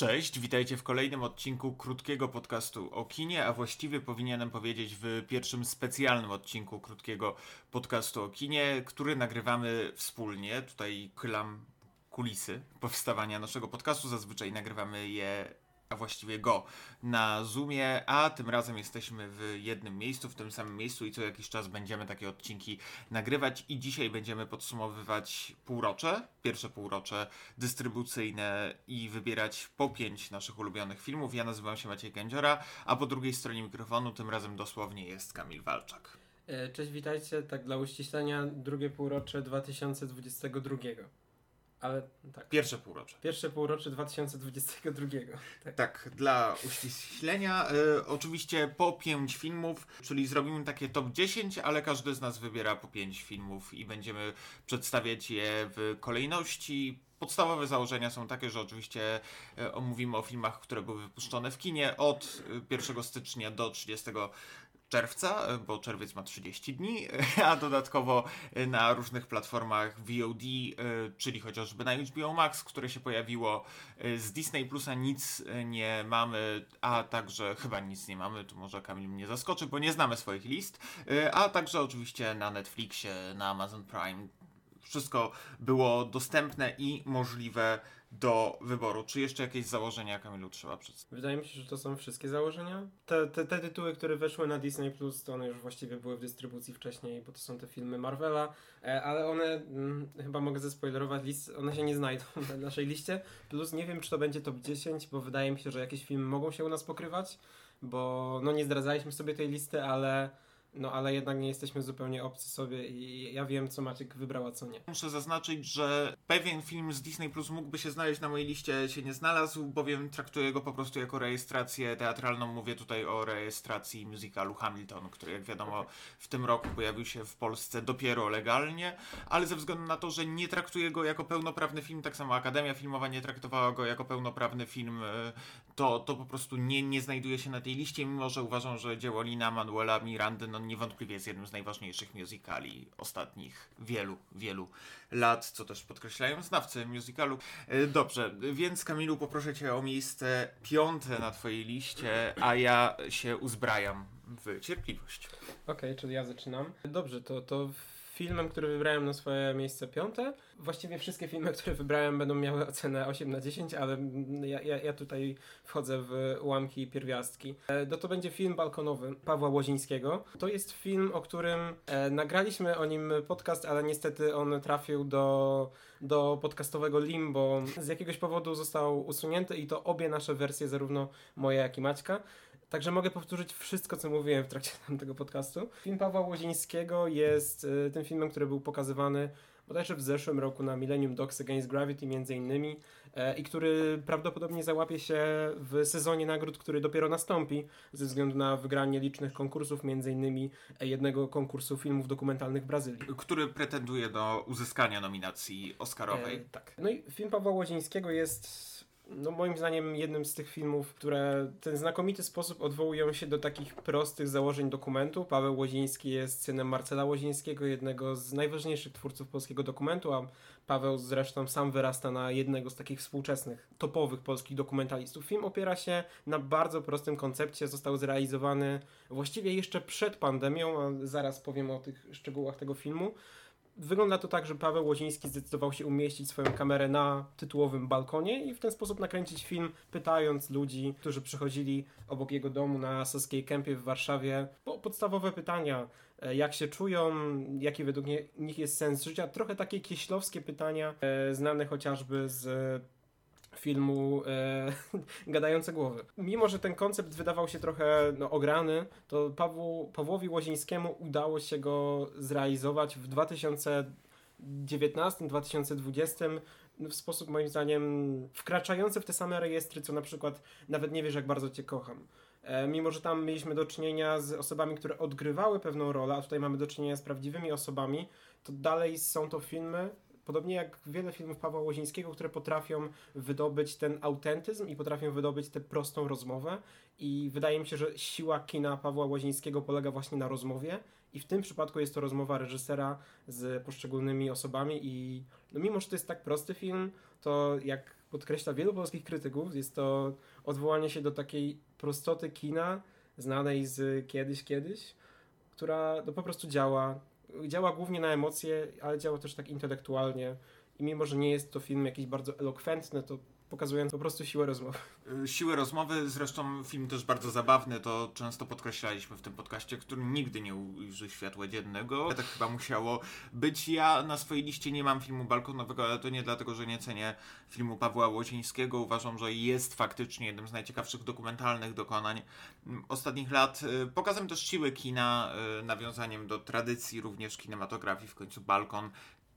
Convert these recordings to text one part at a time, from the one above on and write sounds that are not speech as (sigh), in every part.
Cześć, witajcie w kolejnym odcinku krótkiego podcastu o kinie, a właściwie powinienem powiedzieć w pierwszym specjalnym odcinku krótkiego podcastu o kinie, który nagrywamy wspólnie. Tutaj chylam kulisy powstawania naszego podcastu. Zazwyczaj nagrywamy je a właściwie go na Zoomie, a tym razem jesteśmy w jednym miejscu, w tym samym miejscu i co jakiś czas będziemy takie odcinki nagrywać i dzisiaj będziemy podsumowywać półrocze, pierwsze półrocze dystrybucyjne i wybierać po pięć naszych ulubionych filmów. Ja nazywam się Maciej Kędziora, a po drugiej stronie mikrofonu tym razem dosłownie jest Kamil Walczak. E, cześć, witajcie. Tak dla uściślenia, drugie półrocze 2022. Ale tak. Pierwsze półrocze. Pierwsze półrocze 2022. Tak, tak dla uściślenia. E, oczywiście po 5 filmów, czyli zrobimy takie top 10, ale każdy z nas wybiera po 5 filmów i będziemy przedstawiać je w kolejności. Podstawowe założenia są takie, że oczywiście e, omówimy o filmach, które były wypuszczone w kinie od 1 e, stycznia do 30 czerwca, bo czerwiec ma 30 dni, (laughs) a dodatkowo na różnych platformach VOD, e, czyli chociażby na HBO Max, które się pojawiło. E, z Disney Plusa nic nie mamy, a także chyba nic nie mamy, tu może Kamil mnie zaskoczy, bo nie znamy swoich list, a także oczywiście na Netflixie, na Amazon Prime. Wszystko było dostępne i możliwe do wyboru. Czy jeszcze jakieś założenia, Kamilu, trzeba przedstawić? Wydaje mi się, że to są wszystkie założenia. Te, te, te tytuły, które weszły na Disney Plus, to one już właściwie były w dystrybucji wcześniej, bo to są te filmy Marvela, e, ale one, mm, chyba mogę zespoilerować list, one się nie znajdą (laughs) na naszej liście. Plus nie wiem, czy to będzie top 10, bo wydaje mi się, że jakieś filmy mogą się u nas pokrywać, bo no nie zdradzaliśmy sobie tej listy, ale no ale jednak nie jesteśmy zupełnie obcy sobie i ja wiem, co Maciek wybrał, a co nie. Muszę zaznaczyć, że pewien film z Disney Plus mógłby się znaleźć na mojej liście, się nie znalazł, bowiem traktuję go po prostu jako rejestrację teatralną. Mówię tutaj o rejestracji musicalu Hamilton, który jak wiadomo w tym roku pojawił się w Polsce dopiero legalnie, ale ze względu na to, że nie traktuję go jako pełnoprawny film, tak samo Akademia Filmowa nie traktowała go jako pełnoprawny film, e, to, to po prostu nie, nie znajduje się na tej liście, mimo że uważam, że dzieło Lina Manuela Mirandy no, niewątpliwie jest jednym z najważniejszych musicali ostatnich wielu, wielu lat, co też podkreślają znawcy musicalu. E, dobrze, więc Kamilu poproszę Cię o miejsce piąte na Twojej liście, a ja się uzbrajam w cierpliwość. Okej, okay, czyli ja zaczynam. Dobrze, to, to filmem, który wybrałem na swoje miejsce piąte. Właściwie wszystkie filmy, które wybrałem będą miały ocenę 8 na 10, ale ja, ja, ja tutaj wchodzę w ułamki pierwiastki. E, no to będzie film balkonowy Pawła Łozińskiego. To jest film, o którym e, nagraliśmy o nim podcast, ale niestety on trafił do, do podcastowego limbo. Z jakiegoś powodu został usunięty i to obie nasze wersje, zarówno moja jak i Maćka. Także mogę powtórzyć wszystko, co mówiłem w trakcie (laughs) tego podcastu. Film Pawła Łozińskiego jest y, tym filmem, który był pokazywany bodajże w zeszłym roku na Millennium Dogs Against Gravity między innymi e, i który prawdopodobnie załapie się w sezonie nagród, który dopiero nastąpi ze względu na wygranie licznych konkursów, między innymi jednego konkursu filmów dokumentalnych w Brazylii. Który pretenduje do uzyskania nominacji Oscarowej. E, tak. No i film Pawła Łozińskiego jest no moim zdaniem jednym z tych filmów, które w ten znakomity sposób odwołują się do takich prostych założeń dokumentu. Paweł Łoziński jest synem Marcela Łozińskiego, jednego z najważniejszych twórców polskiego dokumentu, a Paweł zresztą sam wyrasta na jednego z takich współczesnych, topowych polskich dokumentalistów. Film opiera się na bardzo prostym koncepcie, został zrealizowany właściwie jeszcze przed pandemią, a zaraz powiem o tych szczegółach tego filmu. Wygląda to tak, że Paweł Łoziński zdecydował się umieścić swoją kamerę na tytułowym balkonie i w ten sposób nakręcić film, pytając ludzi, którzy przychodzili obok jego domu na Saskiej Kępie w Warszawie, po podstawowe pytania, e, jak się czują, jaki według nich jest sens życia. Trochę takie kieślowskie pytania, e, znane chociażby z filmu e, (laughs) Gadające Głowy. Mimo, że ten koncept wydawał się trochę no, ograny, to Pawłu, Pawłowi Łozińskiemu udało się go zrealizować w 2019-2020 w sposób moim zdaniem wkraczający w te same rejestry, co na przykład Nawet nie wiesz jak bardzo cię kocham. E, mimo, że tam mieliśmy do czynienia z osobami, które odgrywały pewną rolę, a tutaj mamy do czynienia z prawdziwymi osobami, to dalej są to filmy, Podobnie jak wiele filmów Pawła Łozińskiego, które potrafią wydobyć ten autentyzm i potrafią wydobyć tę prostą rozmowę. I wydaje mi się, że siła kina Pawła Łozińskiego polega właśnie na rozmowie. I w tym przypadku jest to rozmowa reżysera z poszczególnymi osobami. I no mimo, że to jest tak prosty film, to jak podkreśla wielu polskich krytyków. Jest to odwołanie się do takiej prostoty kina, znanej z kiedyś, kiedyś, która no, po prostu działa. Działa głównie na emocje, ale działa też tak intelektualnie. I mimo, że nie jest to film jakiś bardzo elokwentny, to pokazując po prostu siłę rozmowy. Y, siłę rozmowy, zresztą film też bardzo zabawny, to często podkreślaliśmy w tym podcaście, który nigdy nie ujrzy światła dziennego. Tak chyba musiało być. Ja na swojej liście nie mam filmu balkonowego, ale to nie dlatego, że nie cenię filmu Pawła Łocińskiego. Uważam, że jest faktycznie jednym z najciekawszych dokumentalnych dokonań ostatnich lat. Y, pokazem też siły kina, y, nawiązaniem do tradycji również kinematografii, w końcu balkon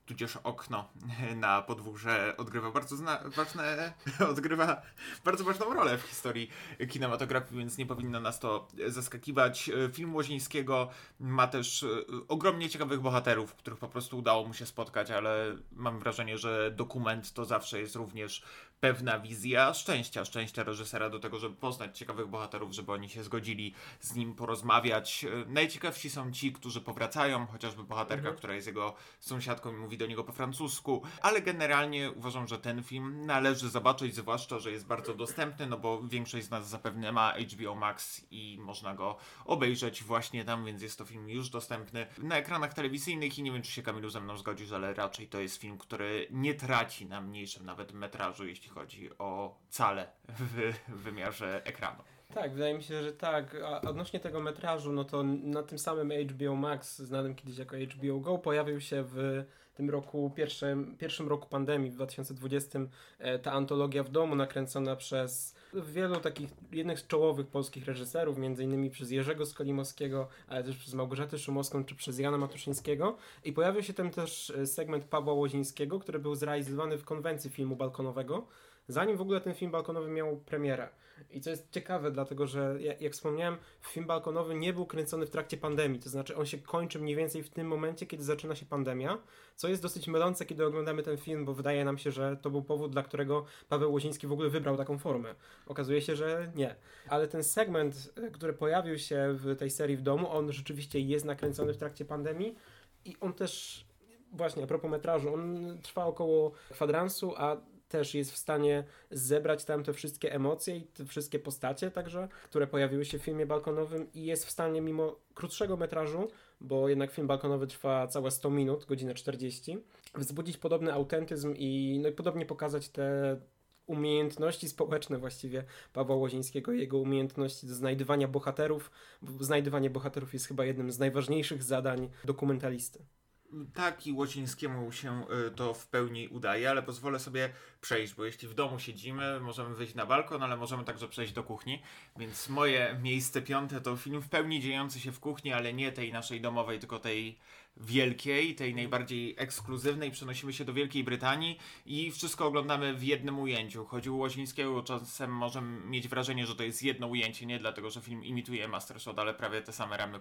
tudzież okno (laughs) na podwórze odgrywa bardzo ważne, (laughs) odgrywa bardzo ważną rolę w historii kinematografii, więc nie powinno nas to zaskakiwać. Film Łozińskiego ma też e, ogromnie ciekawych bohaterów, których po prostu udało mu się spotkać, ale mam wrażenie, że dokument to zawsze jest również pewna wizja szczęścia, szczęścia reżysera do tego, żeby poznać ciekawych bohaterów, żeby oni się zgodzili z nim porozmawiać. E, najciekawsi są ci, którzy powracają, chociażby bohaterka, mhm. która jest jego sąsiadką i mówi do niego po francusku, ale generalnie uważam, że ten film należy zobaczyć, zwłaszcza, że jest bardzo dostępny, no bo większość z nas zapewne ma HBO Max i można go obejrzeć właśnie tam, więc jest to film już dostępny na ekranach telewizyjnych i nie wiem, czy się Kamilu ze mną zgodzisz, ale raczej to jest film, który nie traci na mniejszym nawet metrażu, jeśli chodzi o cale w wymiarze ekranu. Tak, wydaje mi się, że tak. A odnośnie tego metrażu, no to na tym samym HBO Max, znanym kiedyś jako HBO Go, pojawił się w tym roku, pierwszym, pierwszym roku pandemii, w 2020, e, ta antologia w domu nakręcona przez wielu takich, jednych z czołowych polskich reżyserów, między innymi przez Jerzego Skolimowskiego, ale też przez Małgorzatę Szumowską czy przez Jana Matuszyńskiego. I pojawił się tam też e, segment Pawła Łozińskiego, który był zrealizowany w konwencji filmu balkonowego, zanim w ogóle ten film balkonowy miał premierę. I co jest ciekawe, dlatego że jak, wspomniałem, film balkonowy nie był kręcony w trakcie pandemii, to znaczy on się kończy mniej więcej w tym momencie, kiedy zaczyna się pandemia, co jest dosyć mylące, kiedy oglądamy ten film, bo wydaje nam się, że to był powód, dla którego Paweł Łoziński w ogóle wybrał taką formę. Okazuje się, że nie. Ale ten segment, e, który pojawił się w tej serii w domu, on rzeczywiście jest nakręcony w trakcie pandemii i on też właśnie a propos metrażu, on trwa około kwadransu, a też jest w stanie zebrać tam te wszystkie emocje i te wszystkie postacie także, które pojawiły się w filmie balkonowym i jest w stanie mimo krótszego metrażu, bo jednak film balkonowy trwa całe 100 minut, godzinę 40, wzbudzić podobny autentyzm i, no i podobnie pokazać te umiejętności społeczne właściwie Pawła Łozińskiego, jego umiejętności do znajdywania bohaterów, bo znajdywanie bohaterów jest chyba jednym z najważniejszych zadań dokumentalisty tak i Łocińskiemu się y, to w pełni udaje, ale pozwolę sobie przejść, bo jeśli w domu siedzimy, możemy wyjść na balkon, ale możemy także przejść do kuchni, więc moje miejsce piąte to film w pełni dziejący się w kuchni, ale nie tej naszej domowej, tylko tej wielkiej, tej najbardziej ekskluzywnej, przenosimy się do Wielkiej Brytanii i wszystko oglądamy w jednym ujęciu. Chodzi o Łozińskiego, czasem możemy mieć wrażenie, że to jest jedno ujęcie, nie dlatego, że film imituje Mastershot, ale prawie te same ramy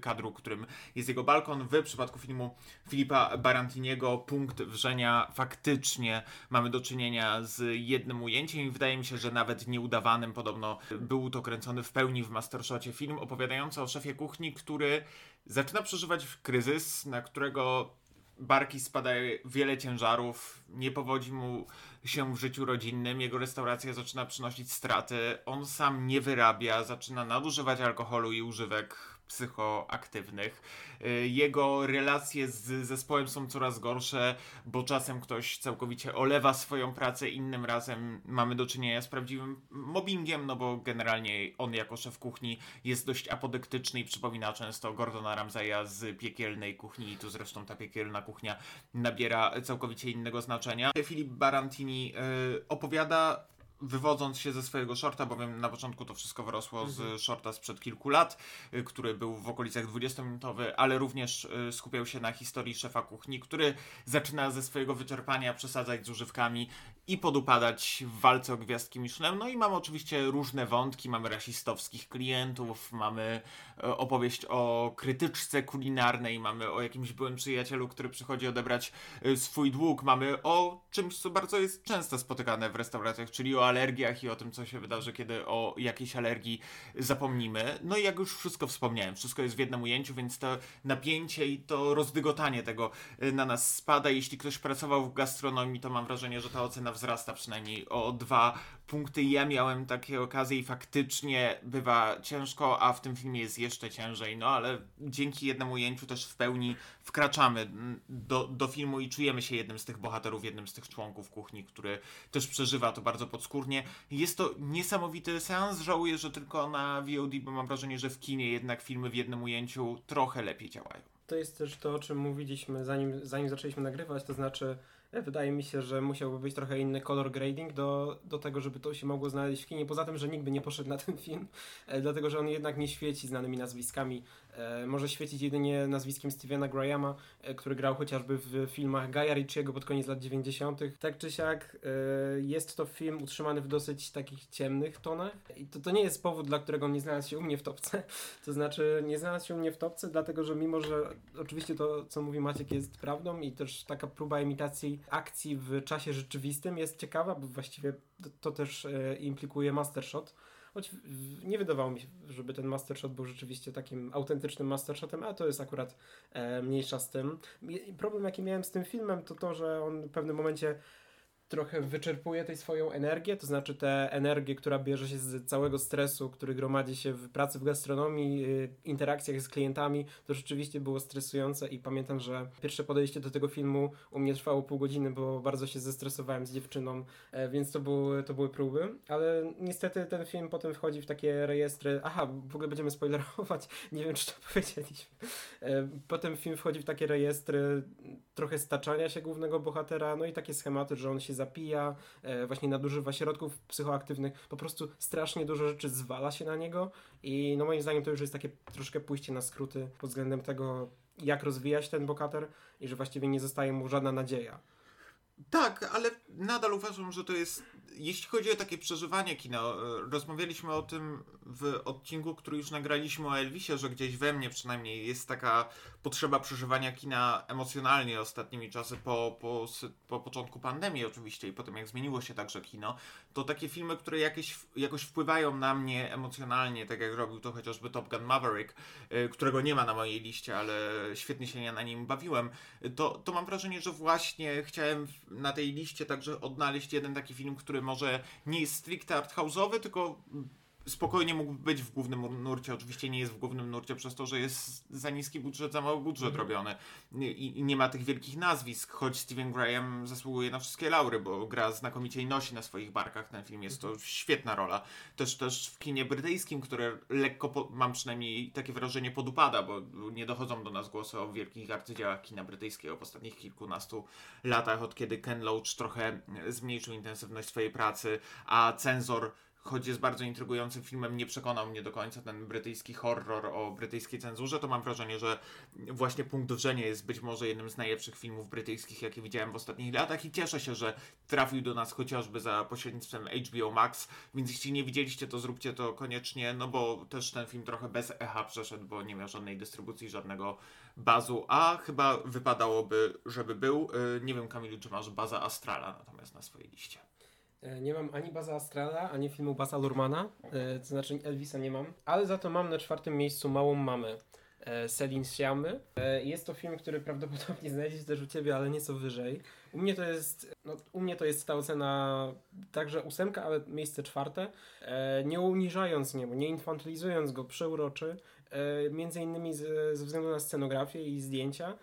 kadru, którym jest jego balkon. W przypadku filmu Filipa Barantiniego punkt wrzenia faktycznie mamy do czynienia z jednym ujęciem i wydaje mi się, że nawet nieudawanym podobno był to kręcony w pełni w Mastershocie film opowiadający o szefie kuchni, który zaczyna przeżywać kryzys, na którego barki spada wiele ciężarów, nie powodzi mu się w życiu rodzinnym, jego restauracja zaczyna przynosić straty, on sam nie wyrabia, zaczyna nadużywać alkoholu i używek psychoaktywnych. Y, jego relacje z zespołem są coraz gorsze, bo czasem ktoś całkowicie olewa swoją pracę, innym razem mamy do czynienia z prawdziwym mobbingiem, no bo generalnie on jako szef kuchni jest dość apodyktyczny i przypomina często Gordona Ramsaya z piekielnej kuchni i tu zresztą ta piekielna kuchnia nabiera całkowicie innego znaczenia. Filip Barantini yy, opowiada wywodząc się ze swojego shorta, bowiem na początku to wszystko wyrosło mhm. z shorta sprzed kilku lat, y, który był w okolicach 20-minutowy, ale również y, skupiał się na historii szefa kuchni, który zaczyna ze swojego wyczerpania przesadzać z używkami i podupadać w walce o gwiazdki Michelin. No i mamy oczywiście różne wątki, mamy rasistowskich klientów, mamy e, opowieść o krytyczce kulinarnej, mamy o jakimś byłym przyjacielu, który przychodzi odebrać swój dług, mamy o czymś, co bardzo jest często spotykane w restauracjach, czyli o alergiach i o tym, co się wydarzy, kiedy o jakiejś alergii zapomnimy. No i jak już wszystko wspomniałem, wszystko jest w jednym ujęciu, więc to napięcie i to rozdygotanie tego y, na nas spada. Jeśli ktoś pracował w gastronomii, to mam wrażenie, że ta ocena wzrasta przynajmniej o dwa punkty. Ja miałem takie okazje i faktycznie bywa ciężko, a w tym filmie jest jeszcze ciężej. No ale dzięki jednemu ujęciu też w pełni wkraczamy mm, do, do filmu i czujemy się jednym z tych bohaterów, jednym z tych członków kuchni, który też przeżywa to bardzo podskórnie. Jest to niesamowity seans. Żałuję, że tylko na VOD, bo mam wrażenie, że w kinie jednak filmy w jednym ujęciu trochę lepiej działają. To jest też to, o czym mówiliśmy zanim, zanim zaczęliśmy nagrywać, to znaczy E, wydaje mi się, że musiałby być trochę inny color grading do, do tego, żeby to się mogło znaleźć w kinie. Poza tym, że nikt by nie poszedł na ten film, e, dlatego że on jednak nie świeci znanymi nazwiskami. E, może świecić jedynie nazwiskiem Stevena Grahama, e, który grał chociażby w filmach Gaia Ritchiego pod koniec lat 90. Tak czy siak e, jest to film utrzymany w dosyć takich ciemnych tonach i to, to nie jest powód, dla którego nie znalazł się u mnie w topce. (laughs) To znaczy nie znalazł się u mnie w topce, dlatego że mimo, że oczywiście to, co mówi Maciek jest prawdą i też taka próba imitacji akcji w czasie rzeczywistym jest ciekawa, bo właściwie to, to też implikuje Master Shot Choć nie wydawało mi się, żeby ten Master Shot był rzeczywiście takim autentycznym Master Shotem, a to jest akurat e, mniejsza z tym. Problem jaki miałem z tym filmem to to, że on w pewnym momencie trochę wyczerpuje tej swoją energię, to znaczy tę energię, która bierze się z całego stresu, który gromadzi się w pracy w gastronomii, y, interakcjach z klientami, to rzeczywiście było stresujące i pamiętam, że pierwsze podejście do tego filmu u mnie trwało pół godziny, bo bardzo się zestresowałem z dziewczyną, e, więc to były, to były próby, ale niestety ten film potem wchodzi w takie rejestry, aha, w ogóle będziemy spoilerować, (laughs) nie wiem czy to (laughs) powiedzieliśmy, e, potem film wchodzi w takie rejestry trochę staczania się głównego bohatera, no i takie schematy, że on się zapija, e, właśnie nadużywa środków psychoaktywnych, po prostu strasznie dużo rzeczy zwala się na niego i no moim zdaniem to już jest takie troszkę pójście na skróty pod względem tego, jak rozwijać ten bohater i że właściwie nie zostaje mu żadna nadzieja. Tak, ale nadal uważam, że to jest. Jeśli chodzi o takie przeżywanie kina, rozmawialiśmy o tym w odcinku, który już nagraliśmy o Elvisie, że gdzieś we mnie przynajmniej jest taka potrzeba przeżywania kina emocjonalnie ostatnimi czasy po, po, po początku pandemii oczywiście i potem jak zmieniło się także kino, to takie filmy, które jakieś, jakoś wpływają na mnie emocjonalnie, tak jak robił to chociażby Top Gun Maverick, e, którego nie ma na mojej liście, ale świetnie się ja na nim bawiłem, to, to mam wrażenie, że właśnie chciałem na tej liście także odnaleźć jeden taki film, który może nie jest stricte arthouse'owy, tylko spokojnie mógłby być w głównym nurcie. Oczywiście nie jest w głównym nurcie przez to, że jest za niski budżet, za mały budżet mhm. robiony I, I, nie ma tych wielkich nazwisk, choć Steven Graham zasługuje na wszystkie laury, bo gra znakomicie i nosi na swoich barkach ten film. Jest to mhm. świetna rola. Też, też w kinie brytyjskim, które lekko, po, mam przynajmniej takie wrażenie, podupada, bo nie dochodzą do nas głosy o wielkich arcydziełach kina brytyjskiego w ostatnich kilkunastu latach, od kiedy Ken Loach trochę zmniejszył intensywność swojej pracy, a cenzor choć jest bardzo intrygującym filmem, nie przekonał mnie do końca ten brytyjski horror o brytyjskiej cenzurze, to mam wrażenie, że właśnie Punkt Wrzenia jest być może jednym z najlepszych filmów brytyjskich, jakie widziałem w ostatnich latach i cieszę się, że trafił do nas chociażby za pośrednictwem HBO Max, więc jeśli nie widzieliście, to zróbcie to koniecznie, no bo też ten film trochę bez echa przeszedł, bo nie miał żadnej dystrybucji, żadnego bazu, a chyba wypadałoby, żeby był. Y, nie wiem, Kamilu, czy masz baza Astrala natomiast na swojej liście. E, nie mam ani Baza Astrala, ani filmu Baza Lurmana, e, to znaczy Elvisa nie mam, ale za to mam na czwartym miejscu Małą Mamę. E, Selin Siamy. Jest to film, który prawdopodobnie znajdzie się też u Ciebie, ale nieco wyżej. U mnie to jest, no, u mnie to jest ta ocena także ósemka, ale miejsce czwarte. Nie uniżając niego, nie infantylizując go, przeuroczy. Między innymi ze względu na scenografię i zdjęcia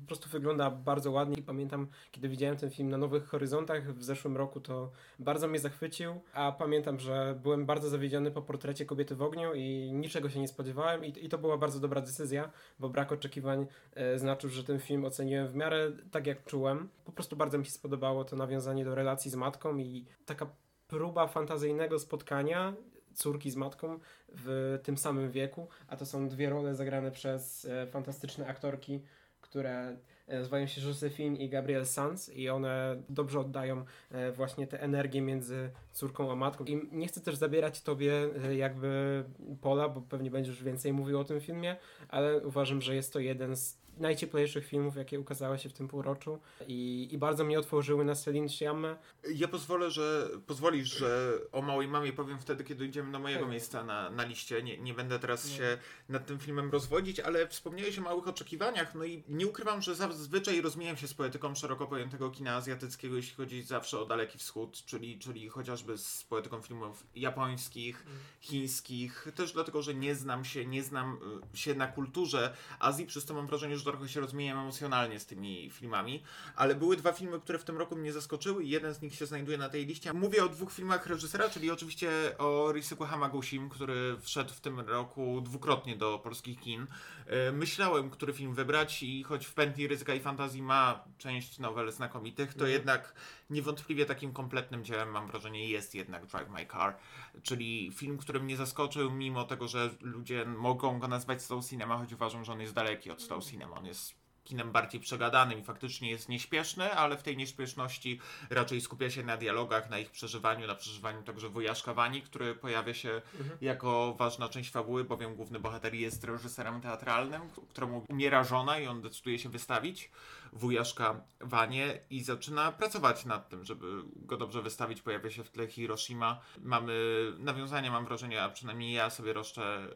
po prostu wygląda bardzo ładnie i pamiętam, kiedy widziałem ten film na Nowych Horyzontach w zeszłym roku, to bardzo mnie zachwycił, a pamiętam, że byłem bardzo zawiedziony po portrecie kobiety w ogniu i niczego się nie spodziewałem i, i to była bardzo dobra decyzja, bo brak oczekiwań e, znaczył, że ten film oceniłem w miarę tak jak czułem. Po prostu bardzo mi się spodobało to nawiązanie do relacji z matką i taka próba fantazyjnego spotkania córki z matką w tym samym wieku, a to są dwie role zagrane przez e, fantastyczne aktorki które nazywają się Josephine i Gabriel Sanz i one dobrze oddają właśnie tę energię między córką a matką. I nie chcę też zabierać tobie jakby pola, bo pewnie będziesz więcej mówił o tym filmie, ale uważam, że jest to jeden z najcieplejszych filmów, jakie ukazały się w tym półroczu i, i bardzo mnie otworzyły na Celine Sciamma. Ja pozwolę, że pozwolisz, że o Małej Mamie powiem wtedy, kiedy idziemy do mojego miejsca na, na liście. Nie, nie będę teraz nie. się nad tym filmem rozwodzić, ale wspomniałeś o małych oczekiwaniach, no i nie ukrywam, że zazwyczaj rozmijam się z poetyką szeroko pojętego kina azjatyckiego, jeśli chodzi zawsze o Daleki Wschód, czyli, czyli chociażby z poetyką filmów japońskich, mm. chińskich, też dlatego, że nie znam się, nie znam y, się na kulturze Azji, przez to mam wrażenie, że trochę się rozmieniam emocjonalnie z tymi filmami, ale były dwa filmy, które w tym roku mnie zaskoczyły i jeden z nich się znajduje na tej liście. Mówię o dwóch filmach reżysera, czyli oczywiście o Rysuke Hamaguchim, który wszedł w tym roku dwukrotnie do polskich kin. E, myślałem, który film wybrać i choć w pętli ryzyka i fantazji ma część nowel znakomitych, to mm. jednak niewątpliwie takim kompletnym dziełem, mam wrażenie, jest jednak Drive My Car, czyli film, który mnie zaskoczył, mimo tego, że ludzie mogą go nazwać slow cinema, choć uważam, że on jest daleki od slow cinema. On jest kinem bardziej przegadanym i faktycznie jest nieśpieszny, ale w tej nieśpieszności raczej skupia się na dialogach, na ich przeżywaniu, na przeżywaniu także wujaszka Wani, który pojawia się mhm. jako ważna część fabuły, bowiem główny bohater jest reżyserem teatralnym, któremu umiera żona i on decyduje się wystawić wujaszka Wanie i zaczyna pracować nad tym, żeby go dobrze wystawić. Pojawia się w tle Hiroshima. Mamy nawiązania, mam wrażenie, a przynajmniej ja sobie roszczę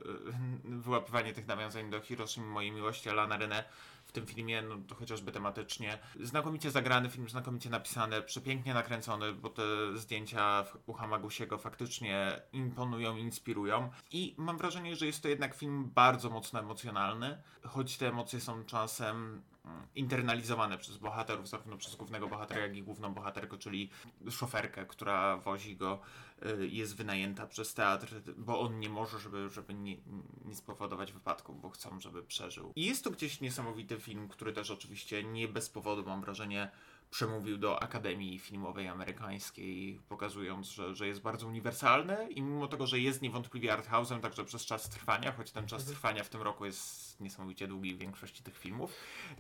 y, wyłapywanie tych nawiązań do Hiroshima, mojej miłości Alana René w tym filmie, no to chociażby tematycznie. Znakomicie zagrany film, znakomicie napisany, przepięknie nakręcony, bo te zdjęcia u Hamagusiego faktycznie imponują, inspirują. I mam wrażenie, że jest to jednak film bardzo mocno emocjonalny, choć te emocje są czasem internalizowane przez bohaterów, zarówno przez głównego bohatera, jak i główną bohaterkę, czyli szoferkę, która wozi go Y, jest wynajęta przez teatr, bo on nie może, żeby, żeby nie, nie spowodować wypadku, bo chcą, żeby przeżył. I jest to gdzieś niesamowity film, który też oczywiście nie bez powodu, mam wrażenie, przemówił do Akademii Filmowej Amerykańskiej, pokazując, że, że jest bardzo uniwersalny i mimo tego, że jest niewątpliwie arthouse'em także przez czas trwania, choć ten czas mhm. trwania w tym roku jest niesamowicie długi w większości tych filmów,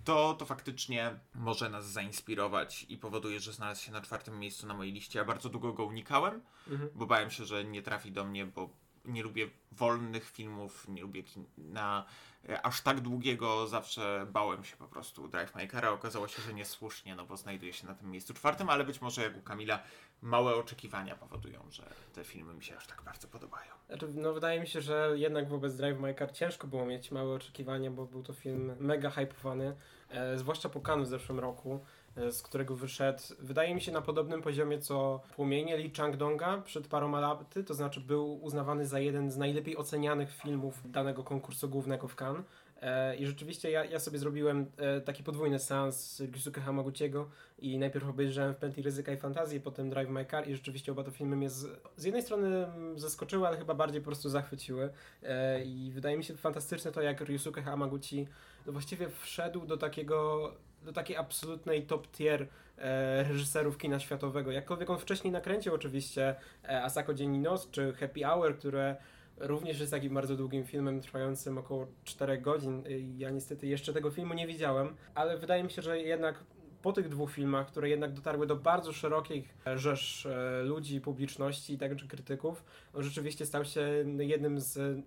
to, to faktycznie może nas zainspirować i powoduje, że znalazł się na czwartym miejscu na mojej liście. Ja bardzo długo go unikałem, mhm. bo bałem się, że nie trafi do mnie, bo nie lubię wolnych filmów, nie lubię kina e, aż tak długiego, zawsze bałem się po prostu Drive My Car, okazało się, że niesłusznie, no bo znajduje się na tym miejscu czwartym, ale być może jak u Kamila małe oczekiwania powodują, że te filmy mi się aż tak bardzo podobają. Znaczy, no wydaje mi się, że jednak wobec Drive My Car ciężko było mieć małe oczekiwania, bo był to film mega hypowany, e, zwłaszcza po Kanu w zeszłym roku. E, z którego wyszedł, wydaje mi się, na podobnym poziomie co Płomienie Lee Chang-donga przed paroma laty, to znaczy był uznawany za jeden z najlepiej ocenianych filmów danego konkursu głównego w Cannes. E, I rzeczywiście ja, ja sobie zrobiłem e, taki podwójny seans Ryusuke Hamaguchiego i najpierw obejrzałem w Pętli Ryzyka i Fantazji, potem Drive My Car i rzeczywiście oba te filmy mnie z, z jednej strony zaskoczyły, ale chyba bardziej po prostu zachwyciły. I wydaje mi się fantastyczne to, jak Ryusuke Hamaguchi właściwie wszedł do takiego do takiej absolutnej top tier e, reżyserów kina światowego. Jakkolwiek on wcześniej nakręcił oczywiście e, Asako Dzień i Noc czy Happy Hour, które również jest takim bardzo długim filmem trwającym około 4 godzin. Ja niestety jeszcze tego filmu nie widziałem, ale wydaje mi się, że jednak po tych dwóch filmach, które jednak dotarły do bardzo szerokich rzesz e, ludzi, publiczności i także krytyków, on rzeczywiście stał się jednym z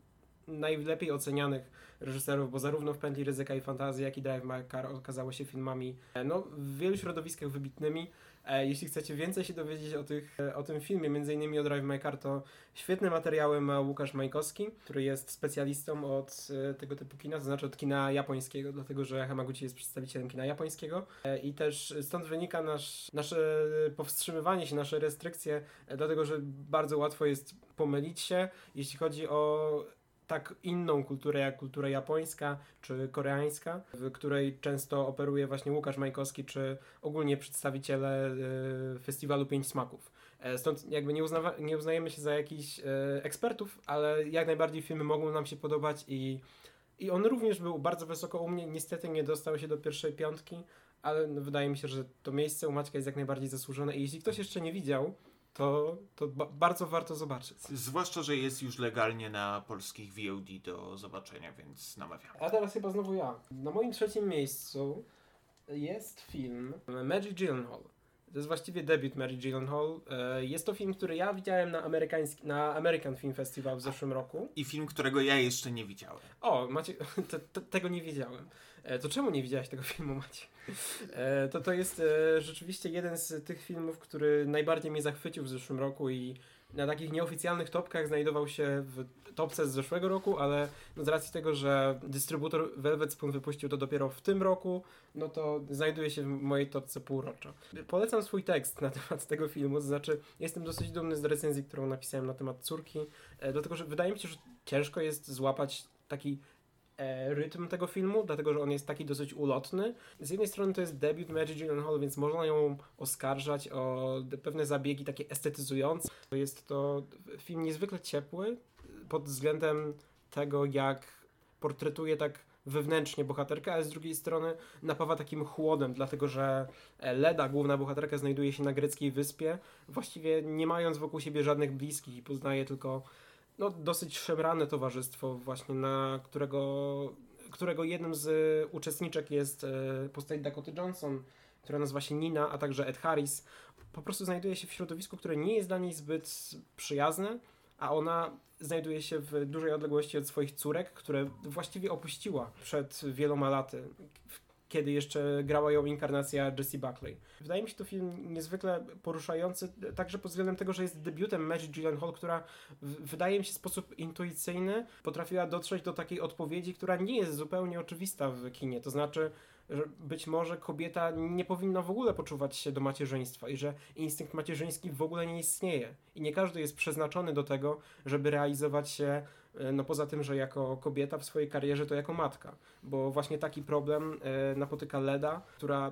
najlepiej ocenianych reżyserów, bo zarówno w Pętli Ryzyka i Fantazji, jak i Drive My Car okazały się filmami e, no, w wielu środowiskach wybitnymi. E, jeśli chcecie więcej się dowiedzieć o, tych, e, o tym filmie, między innymi o Drive My Car, to świetne materiały ma Łukasz Majkowski, który jest specjalistą od tego typu kina, to znaczy od kina japońskiego, dlatego że Hamaguchi jest przedstawicielem kina japońskiego i też stąd wynika nasz, nasze powstrzymywanie się, nasze restrykcje, dlatego że bardzo łatwo jest pomylić się, jeśli chodzi o tak inną kulturę jak kultura japońska czy koreańska, w której często operuje właśnie Łukasz Majkowski czy ogólnie przedstawiciele y, festiwalu Pięć Smaków. E, stąd jakby nie, uznawa- nie uznajemy się za jakichś y, ekspertów, ale jak najbardziej filmy mogą nam się podobać i, i on również był bardzo wysoko u mnie. Niestety nie dostał się do pierwszej piątki, ale wydaje mi się, że to miejsce u Maćka jest jak najbardziej zasłużone i jeśli ktoś jeszcze nie widział, to, to ba bardzo warto zobaczyć. Zwłaszcza, że jest już legalnie na polskich VOD do zobaczenia, więc namawiam. A teraz chyba znowu ja. Na moim trzecim miejscu jest film Mary Gyllenhaal. To jest właściwie debiut Mary Gyllenhaal. Jest to film, który ja widziałem na, amerykański, na American Film Festival w zeszłym roku. I film, którego ja jeszcze nie widziałem. O, Macie, (laughs) te, te, tego nie wiedziałem. E, To czemu nie widziałeś tego (laughs) filmu, Macie? E, To, to jest e, rzeczywiście jeden z tych filmów, który najbardziej mnie zachwycił w zeszłym roku i na takich nieoficjalnych topkach znajdował się w topce z zeszłego roku, ale no z racji tego, że dystrybutor Velvet Spoon wypuścił to dopiero w tym roku, no to znajduje się w mojej topce półroczo. Polecam swój tekst na (laughs) temat tego filmu, to znaczy jestem dosyć dumny z recenzji, którą napisałem na temat córki, e, dlatego że wydaje mi się, że ciężko jest złapać taki rytm tego filmu, dlatego że on jest taki dosyć ulotny. Z jednej strony to jest debiut Mary Gyllenhaal, więc można ją oskarżać o pewne zabiegi takie estetyzujące. Jest to film niezwykle ciepły pod względem tego, jak portretuje tak wewnętrznie bohaterkę, ale z drugiej strony napawa takim chłodem, dlatego że e, Leda, główna bohaterka, znajduje się na greckiej wyspie, właściwie nie mając wokół siebie żadnych bliskich i poznaje tylko no, dosyć szemrane towarzystwo właśnie, na którego, którego jednym z e, uczestniczek jest e, postać Dakota Johnson, która nazywa się Nina, a także Ed Harris. Po prostu znajduje się w środowisku, które nie jest dla niej zbyt przyjazne, a ona znajduje się w dużej odległości od swoich córek, które właściwie opuściła przed wieloma laty, kiedy jeszcze grała ją inkarnacja Jessie Buckley. Wydaje mi się to film niezwykle poruszający, także pod względem tego, że jest debiutem Mary Gyllenhaal, która w, wydaje mi się w sposób intuicyjny potrafiła dotrzeć do takiej odpowiedzi, która nie jest zupełnie oczywista w kinie. To znaczy, że być może kobieta nie powinna w ogóle poczuwać się do macierzyństwa i że instynkt macierzyński w ogóle nie istnieje. I nie każdy jest przeznaczony do tego, żeby realizować się, no poza tym, że jako kobieta w swojej karierze, to jako matka. Bo właśnie taki problem e, napotyka Leda, która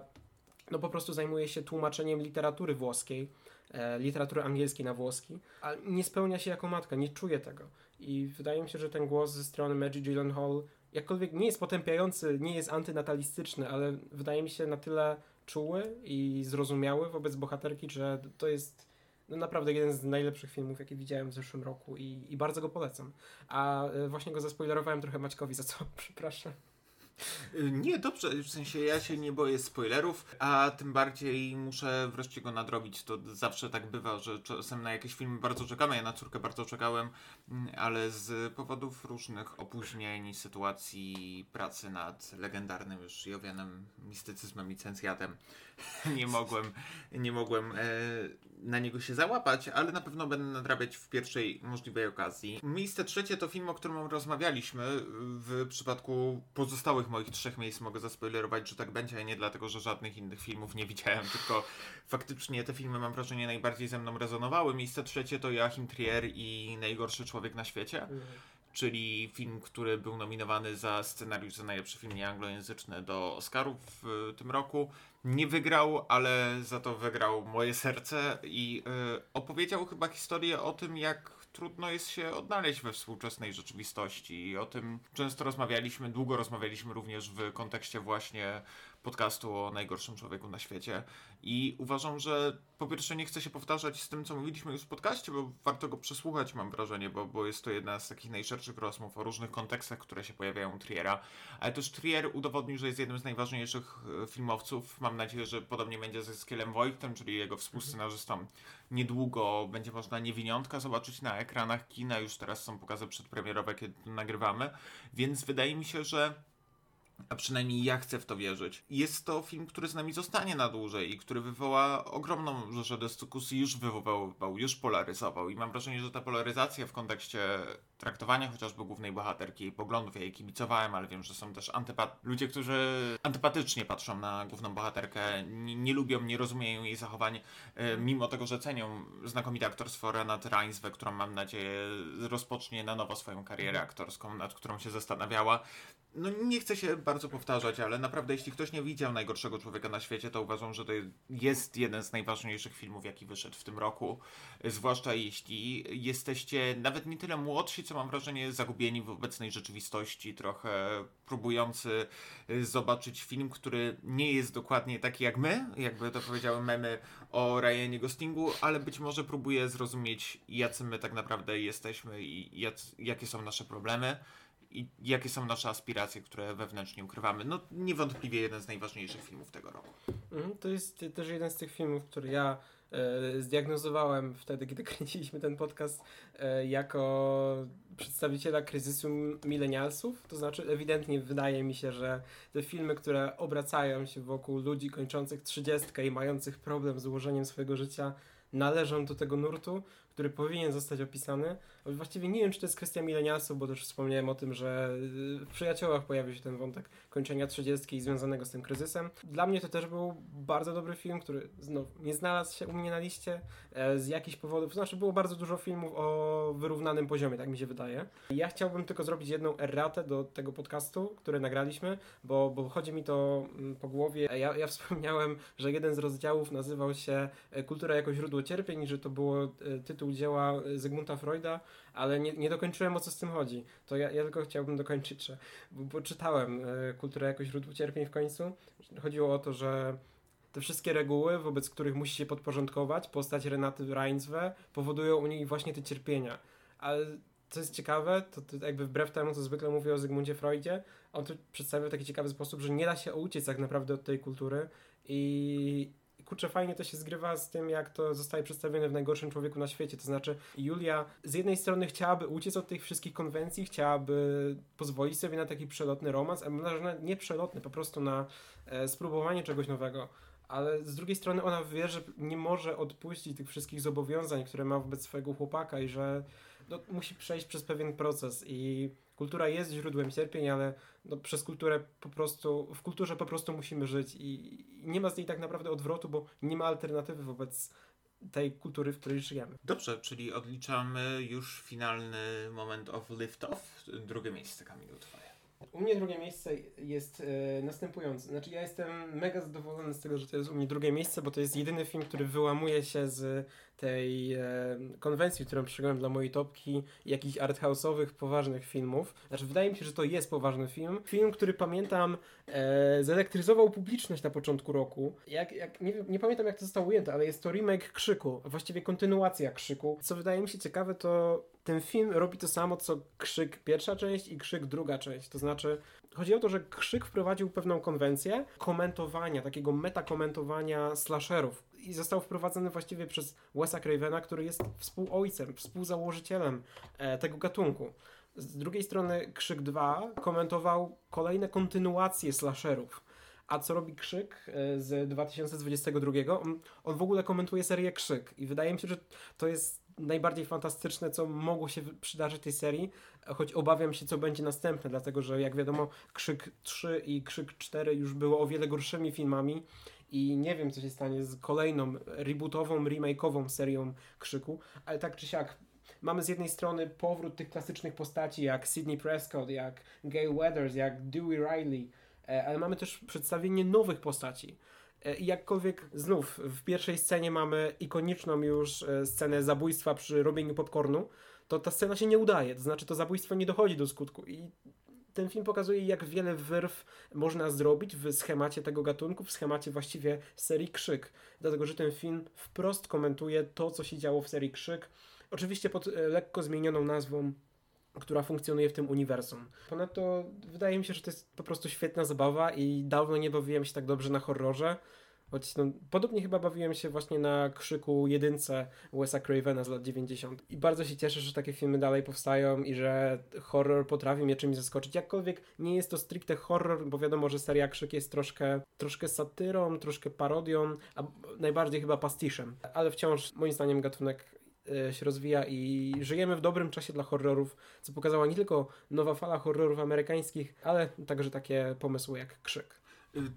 no po prostu zajmuje się tłumaczeniem literatury włoskiej, e, literatury angielskiej na włoski, a nie spełnia się jako matka, nie czuje tego. I wydaje mi się, że ten głos ze strony Mary Gyllenhaal jakkolwiek nie jest potępiający, nie jest antynatalistyczny, ale wydaje mi się na tyle czuły i zrozumiały wobec bohaterki, że to jest no naprawdę jeden z najlepszych filmów, jakie widziałem w zeszłym roku i, i bardzo go polecam. A e, właśnie go zaspoilerowałem trochę Maćkowi, za co (laughs) przepraszam. Y, Nie, dobrze, w sensie ja się nie boję spoilerów, a tym bardziej muszę wreszcie go nadrobić. To zawsze tak bywa, że czasem na jakieś filmy bardzo czekamy. Ja na córkę bardzo czekałem, mm, ale z powodów różnych opóźnień, sytuacji pracy nad legendarnym już i owianym mistycyzmem licencjatem (laughs) nie mogłem, nie mogłem e, na niego się załapać, ale na pewno będę nadrabiać w pierwszej możliwej okazji. Miejsce trzecie to film, o którym rozmawialiśmy. W przypadku pozostałych moich trzech miejsc mogę zaspoilerować, że tak będzie, a nie dlatego, że żadnych innych filmów nie widziałem, tylko faktycznie te filmy mam wrażenie najbardziej ze mną rezonowały. Miejsce trzecie to Joachim Trier i Najgorszy Człowiek na świecie czyli film, który był nominowany za scenariusz za najlepszy film nieanglojęzyczny do Oscarów w tym roku. Nie wygrał, ale za to wygrał moje serce i y, opowiedział chyba historię o tym, jak trudno jest się odnaleźć we współczesnej rzeczywistości. I o tym często rozmawialiśmy, długo rozmawialiśmy również w kontekście właśnie podcastu o najgorszym człowieku na świecie. I uważam, że po pierwsze nie chcę się powtarzać z tym, co mówiliśmy już w podcaście, bo warto go przesłuchać, mam wrażenie, bo, bo jest to jedna z takich najszerszych rozmów o różnych kontekstach, które się pojawiają u Triera. Ale też Trier udowodnił, że jest jednym z najważniejszych e, filmowców. Mam nadzieję, że podobnie będzie ze Skielem Wojtem, czyli jego współscenarzystą. Niedługo będzie można Niewiniątka zobaczyć na ekranach kina. Już teraz są pokazy przedpremierowe, kiedy nagrywamy. Więc wydaje mi się, że a przynajmniej ja chcę w to wierzyć. Jest to film, który z nami zostanie na dłużej i który wywoła ogromną rzeszę dyskusji, już wywoływał, już polaryzował. I mam wrażenie, że ta polaryzacja w kontekście traktowania chociażby głównej bohaterki, poglądów, ja jej kibicowałem, ale wiem, że są też antypat- ludzie, którzy antypatycznie patrzą na główną bohaterkę, nie, nie lubią, nie rozumieją jej zachowań, e, mimo tego, że cenią znakomite aktorstwo Renate Reinsve, którą mam nadzieję rozpocznie na nowo swoją karierę aktorską, nad którą się zastanawiała. No nie chcę się bardzo powtarzać, ale naprawdę jeśli ktoś nie widział najgorszego człowieka na świecie, to uważam, że to jest jeden z najważniejszych filmów, jaki wyszedł w tym roku. Zwłaszcza jeśli jesteście nawet nie tyle młodsi, co mam wrażenie zagubieni w obecnej rzeczywistości, trochę próbujący y, zobaczyć film, który nie jest dokładnie taki jak my, jakby to powiedziały memy o Ryanie Goslingu, ale być może próbuje zrozumieć, jacy my tak naprawdę jesteśmy i jakie są nasze problemy i jakie są nasze aspiracje, które wewnętrznie ukrywamy. No niewątpliwie jeden z najważniejszych filmów tego roku. Mhm, to jest też jeden z tych filmów, który ja zdiagnozowałem wtedy, kiedy (laughs) kręciliśmy ten podcast e, jako przedstawiciela kryzysu milenialsów. To znaczy, ewidentnie wydaje mi się, że te filmy, które obracają się wokół ludzi kończących trzydziestkę i mających problem z ułożeniem swojego życia, należą do tego nurtu, który powinien zostać opisany. Właściwie nie wiem, czy to jest kwestia milenialsów, bo też wspomniałem o tym, że w przyjaciołach pojawił się ten wątek kończenia 30 i związanego z tym kryzysem. Dla mnie to też był bardzo dobry film, który znów nie znalazł się u mnie na liście e, z jakichś powodów. Znaczy, było bardzo dużo filmów o wyrównanym poziomie, tak mi się wydaje. Ja chciałbym tylko zrobić jedną erratę do tego podcastu, który nagraliśmy, bo, bo chodzi mi to mm, po głowie. Ja, ja (laughs) wspomniałem, że jeden z rozdziałów nazywał się e, Kultura jako źródło cierpień, że to było e, tytuł dzieła Zygmunta Freuda, ale nie, nie dokończyłem o co z tym chodzi. To ja, ja tylko chciałbym dokończyć, że, bo, bo czytałem e, Kulturę jako źródło cierpień w końcu. Chodziło o to, że te wszystkie reguły, wobec których musi się podporządkować, postać Renaty Reinswe powodują u niej właśnie te cierpienia. Ale co jest ciekawe, to, to jakby wbrew temu, co zwykle mówię o Zygmuncie Freudzie, on tu przedstawił w taki ciekawy sposób, że nie da się uciec tak naprawdę od tej kultury i, kurczę, fajnie to się zgrywa z tym, jak to zostaje przedstawione w najgorszym człowieku na świecie. To znaczy, Julia z jednej strony chciałaby uciec od tych wszystkich konwencji, chciałaby pozwolić sobie na taki przelotny romans, a może nie przelotny, po prostu na e, spróbowanie czegoś nowego. Ale z drugiej strony ona wie, że nie może odpuścić tych wszystkich zobowiązań, które ma wobec swojego chłopaka i że no, musi przejść przez pewien proces i kultura jest źródłem cierpień, ale no, przez kulturę po prostu, w kulturze po prostu musimy żyć i, nie ma z niej tak naprawdę odwrotu, bo nie ma alternatywy wobec tej kultury, w której żyjemy. Dobrze, czyli odliczamy już finalny moment of lift-off. Drugie miejsce, Kamilu, twoje. U mnie drugie miejsce jest e, następujące. Znaczy, ja jestem mega zadowolony z tego, że to jest u mnie drugie miejsce, bo to jest jedyny film, który wyłamuje się z tej e, konwencji, którą przyjąłem dla mojej topki, jakichś arthouse'owych, poważnych filmów. Znaczy, wydaje mi się, że to jest poważny film. Film, który pamiętam, e, zelektryzował publiczność na początku roku. Jak, jak, nie, nie pamiętam, jak to zostało ujęte, ale jest to remake Krzyku, właściwie kontynuacja Krzyku. Co wydaje mi się ciekawe, to ten film robi to samo, co Krzyk pierwsza część i Krzyk druga część. To znaczy, chodzi o to, że Krzyk wprowadził pewną konwencję komentowania, takiego metakomentowania slasherów i został wprowadzony właściwie przez Wesa Cravena, który jest współojcem, współzałożycielem e, tego gatunku. Z drugiej strony Krzyk 2 komentował kolejne kontynuacje slasherów. A co robi Krzyk e, z 2022? On, w ogóle komentuje serię Krzyk i wydaje mi się, że to jest najbardziej fantastyczne, co mogło się przydarzyć tej serii, choć obawiam się, co będzie następne, dlatego że jak wiadomo, Krzyk 3 i Krzyk 4 już było o wiele gorszymi filmami i nie wiem, co się stanie z kolejną rebootową, remake'ową serią Krzyku, ale tak czy siak mamy z jednej strony powrót tych klasycznych postaci jak Sidney Prescott, jak Gail Weathers, jak Dewey Riley, e, ale mamy też przedstawienie nowych postaci. E, I jakkolwiek znów w pierwszej scenie mamy ikoniczną już e, scenę zabójstwa przy robieniu popcornu, to ta scena się nie udaje. To znaczy to zabójstwo nie dochodzi do skutku. I ten film pokazuje, jak wiele wyrw można zrobić w schemacie tego gatunku, w schemacie właściwie serii Krzyk. Dlatego, że ten film wprost komentuje to, co się działo w serii Krzyk. Oczywiście pod e, lekko zmienioną nazwą która funkcjonuje w tym uniwersum. Ponadto wydaje mi się, że to jest po prostu świetna zabawa i dawno nie bawiłem się tak dobrze na horrorze. Choć no, podobnie chyba bawiłem się właśnie na krzyku jedynce Wesa Cravena z lat 90. I bardzo się cieszę, że takie filmy dalej powstają i że horror potrafi mnie czymś zaskoczyć. Jakkolwiek nie jest to stricte horror, bo wiadomo, że seria Krzyk jest troszkę, troszkę satyrą, troszkę parodią, a najbardziej chyba pastiszem. Ale wciąż moim zdaniem gatunek e, się rozwija i żyjemy w dobrym czasie dla horrorów, co pokazała nie tylko nowa fala horrorów amerykańskich, ale także takie pomysły jak Krzyk.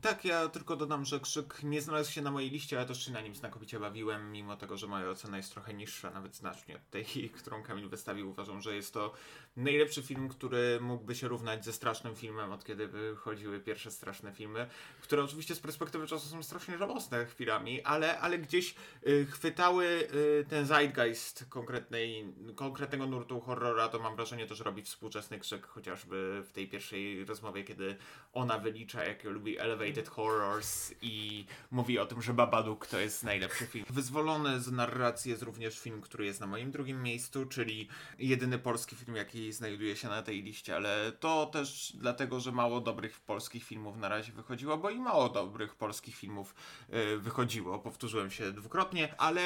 Tak, ja tylko dodam, że Krzyk nie znalazł się na mojej liście, ale też się na nim znakomicie bawiłem, mimo tego, że moja ocena jest trochę niższa, nawet znacznie od tej, którą Kamil wystawił. Uważam, że jest to najlepszy film, który mógłby się równać ze strasznym filmem, od kiedy wychodziły pierwsze straszne filmy, które oczywiście z perspektywy czasu są strasznie żałosne chwilami, ale, ale gdzieś y, chwytały y, ten zeitgeist konkretnej, konkretnego nurtu horrora, to mam wrażenie też robi współczesny Krzyk, chociażby w tej pierwszej rozmowie, kiedy ona wylicza, jakie lubi Elevated Horrors i mówi o tym, że Babadook to jest najlepszy film. Wyzwolony z narracji jest również film, który jest na moim drugim miejscu, czyli jedyny polski film, jaki znajduje się na tej liście, ale to też dlatego, że mało dobrych polskich filmów na razie wychodziło, bo i mało dobrych polskich filmów y, wychodziło. Powtórzyłem się dwukrotnie, ale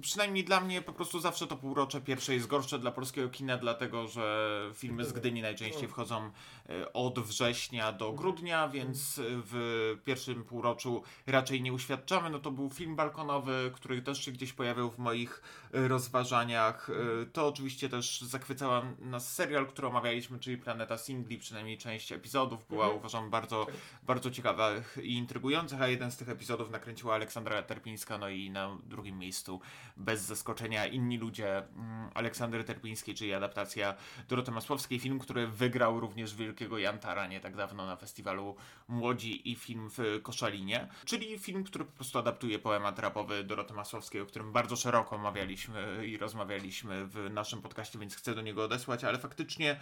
przynajmniej dla mnie po prostu zawsze to półrocze pierwsze jest gorsze dla polskiego kina, dlatego że filmy z Gdyni najczęściej wchodzą y, od września do grudnia, więc w pierwszym półroczu raczej nie uświadczamy. No to był film balkonowy, który też się gdzieś pojawił w moich y, rozważaniach. To oczywiście też zachwycała nas serial, który omawialiśmy, czyli Planeta Singli, przynajmniej część epizodów była Mhm. uważam bardzo, bardzo ciekawa i intrygująca, a jeden z tych epizodów nakręciła Aleksandra Terpińska, no i na drugim miejscu bez zaskoczenia inni ludzie mm, Aleksandry Terpińskiej, czyli adaptacja Doroty Masłowskiej, film, który wygrał również Wielkiego Jantara nie tak dawno na festiwalu Młodzi i film w Koszalinie, czyli film, który po prostu adaptuje poemat rapowy Doroty Masłowskiej, o którym bardzo szeroko omawialiśmy i rozmawialiśmy w naszym podcaście, więc chcę do niego odesłać, ale faktycznie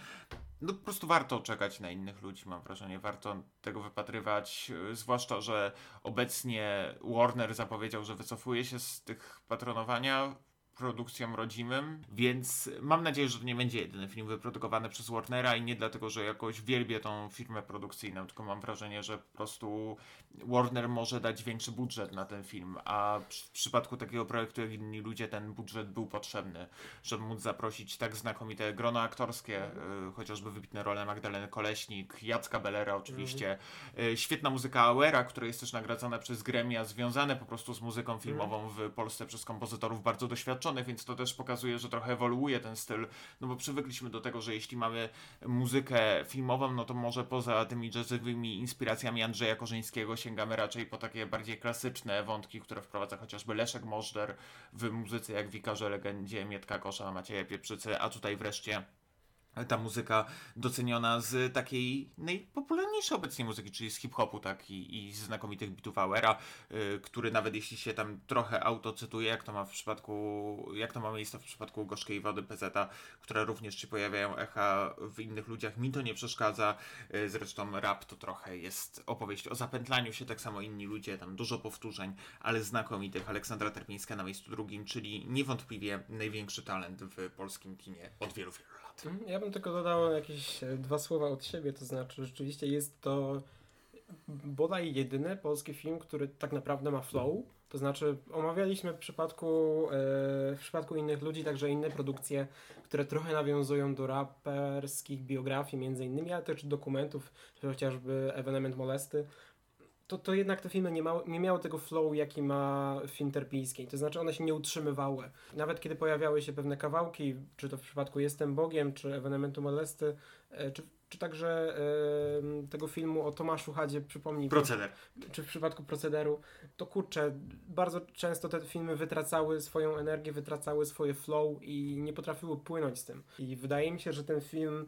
no po prostu warto czekać na innych ludzi, mam wrażenie, warto tego wypatrywać, yy, zwłaszcza, że obecnie Warner zapowiedział, że wycofuje się z tych patronowania produkcjom rodzimym, więc mam nadzieję, że to nie będzie jedyny film wyprodukowany przez Warnera i nie dlatego, że jakoś wielbię tą firmę produkcyjną, tylko mam wrażenie, że po prostu Warner może dać większy budżet na ten film, a w przypadku takiego projektu jak inni ludzie ten budżet był potrzebny, żeby móc zaprosić tak znakomite grono aktorskie, y, chociażby wybitne role Magdaleny Koleśnik, Jacka Bellera oczywiście, y, świetna muzyka Auera, która jest też nagradzana przez gremia, związane po prostu z muzyką filmową w Polsce przez kompozytorów bardzo doświadczonych, więc to też pokazuje, że trochę ewoluuje ten styl, no bo przywykliśmy do tego, że jeśli mamy muzykę filmową, no to może poza tymi jazzowymi inspiracjami Andrzeja Korzyńskiego sięgamy raczej po takie bardziej klasyczne wątki, które wprowadza chociażby Leszek Możder w muzyce jak Wikarze Legendzie, Mietka Kosza, Macieja Pieprzycy, a tutaj wreszcie ta muzyka doceniona z takiej najpopularniejszej obecnie muzyki, czyli z hip-hopu, tak, i, i z znakomitych bitów Auera, y, który nawet jeśli się tam trochę autocytuje, jak to ma w przypadku, jak to ma miejsce w przypadku Gorzkiej Wody PZ, która również się pojawiają echa w innych ludziach, mi to nie przeszkadza, y, zresztą rap to trochę jest opowieść o zapętlaniu się, tak samo inni ludzie, tam dużo powtórzeń, ale znakomitych. Aleksandra Terpińska na miejscu drugim, czyli niewątpliwie największy talent w polskim kinie od wielu, wielu lat. Mhm, Ja bym tylko dodał jakieś e, dwa słowa od siebie, to znaczy rzeczywiście jest to bodaj jedyny polski film, który tak naprawdę ma flow. To znaczy omawialiśmy w przypadku, e, w przypadku innych ludzi także inne produkcje, które trochę nawiązują do raperskich biografii między innymi, ale też dokumentów, chociażby Ewenement Molesty. To, to jednak te filmy nie, ma, nie miały tego flow, jaki ma film Terpiński. To znaczy one się nie utrzymywały. Nawet kiedy pojawiały się pewne kawałki, czy to w przypadku Jestem Bogiem, czy Ewenementu Molesty, e, czy, czy także e, tego filmu o Tomaszu Hadzie, przypomnij, Proceder. czy w przypadku procederu, to kurczę, bardzo często te filmy wytracały swoją energię, wytracały swoje flow i nie potrafiły płynąć z tym. I wydaje mi się, że ten film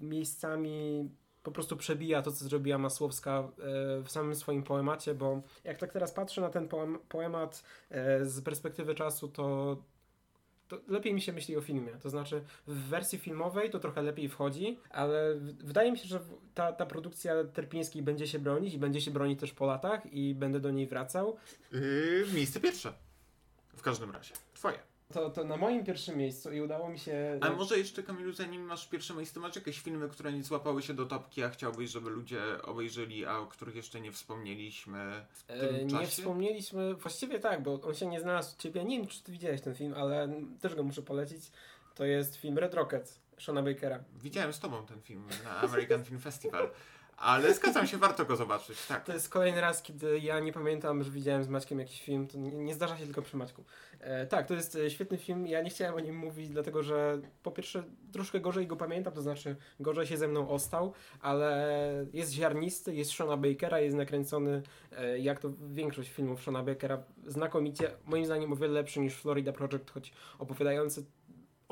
miejscami po prostu przebija to, co zrobiła Masłowska e, w samym swoim poemacie, bo jak tak teraz patrzę na ten poem, poemat e, z perspektywy czasu, to to lepiej mi się myśli o filmie. To znaczy, w wersji filmowej to trochę lepiej wchodzi, ale wydaje mi się, że ta, ta produkcja Terpińskiej będzie się bronić i będzie się bronić też po latach i będę do niej wracał. Yy, miejsce pierwsze. W każdym razie. Twoje. To, to na moim pierwszym miejscu i udało mi się. A może jeszcze, Kamilu, zanim masz pierwsze miejsce, masz jakieś filmy, które nie złapały się do topki, a chciałbyś, żeby ludzie obejrzeli, a o których jeszcze nie wspomnieliśmy w tym E, nie czasie? wspomnieliśmy, właściwie tak, bo on się nie znalazł u ciebie. Nie wiem, czy ty widziałeś ten film, ale też go muszę polecić. To jest film Red Rocket Shona Bakera. Widziałem z tobą ten film na American Film Festival. (laughs) Ale zgadzam się, warto go zobaczyć, tak. To jest kolejny raz, kiedy ja nie pamiętam, że widziałem z Maćkiem jakiś film. To nie, nie zdarza się tylko przy Maćku. E, tak, to jest e, świetny film. Ja nie chciałem o nim mówić, dlatego że po pierwsze troszkę gorzej go pamiętam, to znaczy gorzej się ze mną ostał, ale jest ziarnisty, jest Shona Bakera, jest nakręcony e, jak to większość filmów Shona Bakera znakomicie. Moim zdaniem o wiele lepszy niż Florida Project, choć opowiadający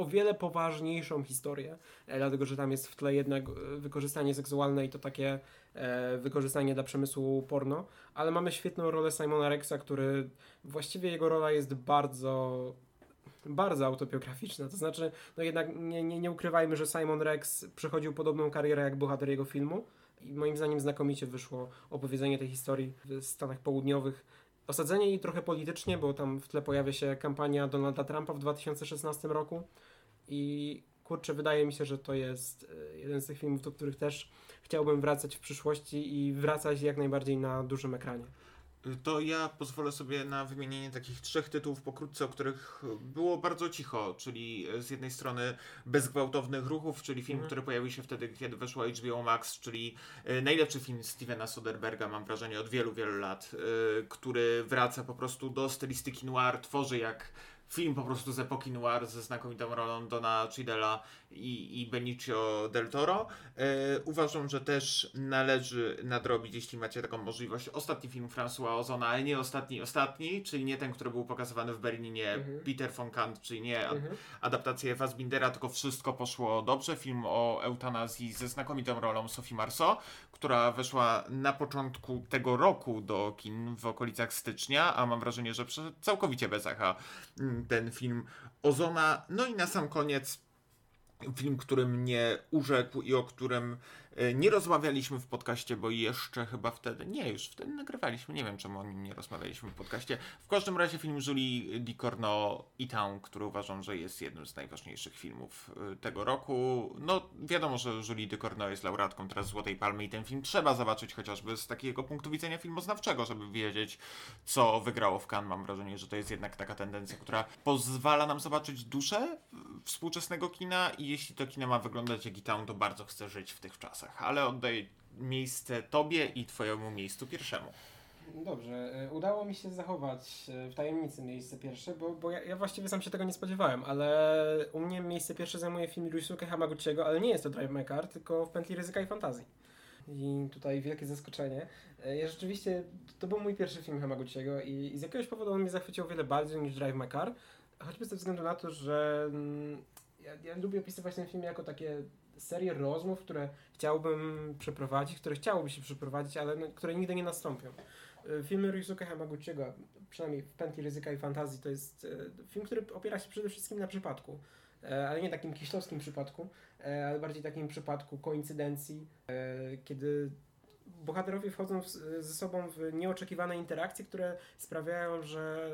o wiele poważniejszą historię, e, dlatego że tam jest w tle jednak e, wykorzystanie seksualne i to takie e, wykorzystanie dla przemysłu porno, ale mamy świetną rolę Simona Rexa, który właściwie jego rola jest bardzo bardzo autobiograficzna, to znaczy no jednak nie, nie, nie ukrywajmy, że Simon Rex przechodził podobną karierę jak bohater jego filmu I moim zdaniem znakomicie wyszło opowiedzenie tej historii w Stanach Południowych. Osadzenie jej trochę politycznie, bo tam w tle pojawia się kampania Donalda Trumpa w 2016 roku. I kurczę, wydaje mi się, że to jest e, jeden z tych filmów, do których też chciałbym wracać w przyszłości i wracać jak najbardziej na dużym ekranie. To ja pozwolę sobie na wymienienie takich trzech tytułów pokrótce, o których było bardzo cicho, czyli z jednej strony Bez gwałtownych ruchów, czyli film, mm. który pojawił się wtedy, kiedy weszło HBO Max, czyli e, najlepszy film Stevena Soderberga, mam wrażenie, od wielu, wielu lat, e, który wraca po prostu do stylistyki noir, tworzy jak film po prostu z epoki noir ze znakomitą rolą Dona Chidela i, i Benicio del Toro. E, uważam, że też należy nadrobić, jeśli macie taką możliwość, ostatni film François Ozona, ale nie ostatni, ostatni, czyli nie ten, który był pokazywany w Berlinie, mhm. Peter von Kant, czyli nie mhm. adaptację Fassbindera, tylko wszystko poszło dobrze. Film o eutanazji ze znakomitą rolą Sophie Marceau, która weszła na początku tego roku do kin w okolicach stycznia, a mam wrażenie, że całkowicie bez echa mm, ten film Ozona. No i na sam koniec film, który mnie urzekł i o którym nie rozmawialiśmy w podcaście, bo jeszcze chyba wtedy, nie, już wtedy nagrywaliśmy, nie wiem czemu o nim nie rozmawialiśmy w podcaście. W każdym razie film Julie Dicorno i Town, który uważam, że jest jednym z najważniejszych filmów e, tego roku. No wiadomo, że Julie Dicorno jest laureatką teraz Złotej Palmy i ten film trzeba zobaczyć chociażby z takiego punktu widzenia filmoznawczego, żeby wiedzieć, co wygrało w Cannes. Mam wrażenie, że to jest jednak taka tendencja, która pozwala nam zobaczyć duszę współczesnego kina i jeśli to kino ma wyglądać jak i Town, to bardzo chcę żyć w tych czasach ale oddaj miejsce tobie i twojemu miejscu pierwszemu. Dobrze, e, udało mi się zachować e, w tajemnicy miejsce pierwsze, bo, bo ja, ja, właściwie sam się tego nie spodziewałem, ale u mnie miejsce pierwsze zajmuje film Ryusuke Hamaguchiego, ale nie jest to Drive My Car, tylko w pętli ryzyka i fantazji. I tutaj wielkie zaskoczenie. E, ja rzeczywiście, to był mój pierwszy film Hamaguchiego i, i z jakiegoś powodu on mnie zachwycił o wiele bardziej niż Drive My Car, choćby ze względu na to, że mm, ja, ja lubię opisywać ten film jako takie serię rozmów, które chciałbym przeprowadzić, które chciałoby się przeprowadzić, ale no, które nigdy nie nastąpią. Y, filmy Ryusuke Hamaguchiego, przynajmniej w pętli ryzyka i fantazji, to jest y, film, który opiera się przede wszystkim na przypadku. E, ale nie takim kisztowskim przypadku, e, ale bardziej takim przypadku koincydencji, e, kiedy bohaterowie wchodzą ze sobą w nieoczekiwane interakcje, które sprawiają, że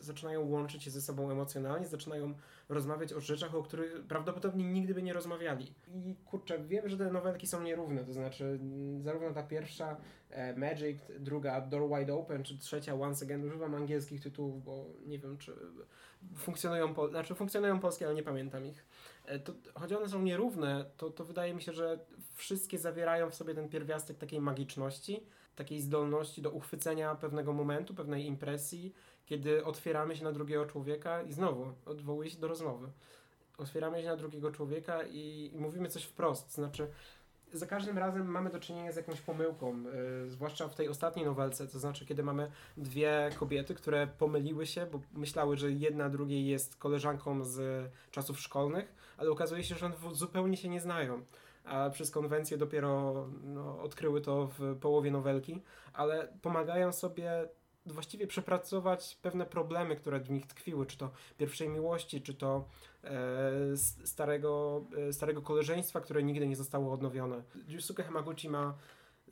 zaczynają łączyć się ze sobą emocjonalnie, zaczynają rozmawiać o rzeczach, o których prawdopodobnie nigdy by nie rozmawiali. I kurczę, wiem, że te nowelki są nierówne, to znaczy mm, zarówno ta pierwsza e, Magic, druga Door Wide Open, czy trzecia Once Again, używam angielskich tytułów, bo nie wiem, czy funkcjonują, po, znaczy funkcjonują polskie, ale nie pamiętam ich. E, to, choć one są nierówne, to, to wydaje mi się, że wszystkie zawierają w sobie ten pierwiastek takiej magiczności, takiej zdolności do uchwycenia pewnego momentu, pewnej impresji, kiedy otwieramy się na drugiego człowieka i znowu odwołuję się do rozmowy. Otwieramy się na drugiego człowieka i, i mówimy coś wprost. Znaczy, za każdym razem mamy do czynienia z jakąś pomyłką, yy, zwłaszcza w tej ostatniej nowelce, to znaczy kiedy mamy dwie kobiety, które pomyliły się, bo myślały, że jedna drugiej jest koleżanką z czasów szkolnych, ale okazuje się, że one zupełnie się nie znają. A przez konwencję dopiero no, odkryły to w połowie nowelki, ale pomagają sobie właściwie przepracować pewne problemy, które w nich tkwiły, czy to pierwszej miłości, czy to e, starego, e, starego koleżeństwa, które nigdy nie zostało odnowione. Yusuke Hamaguchi ma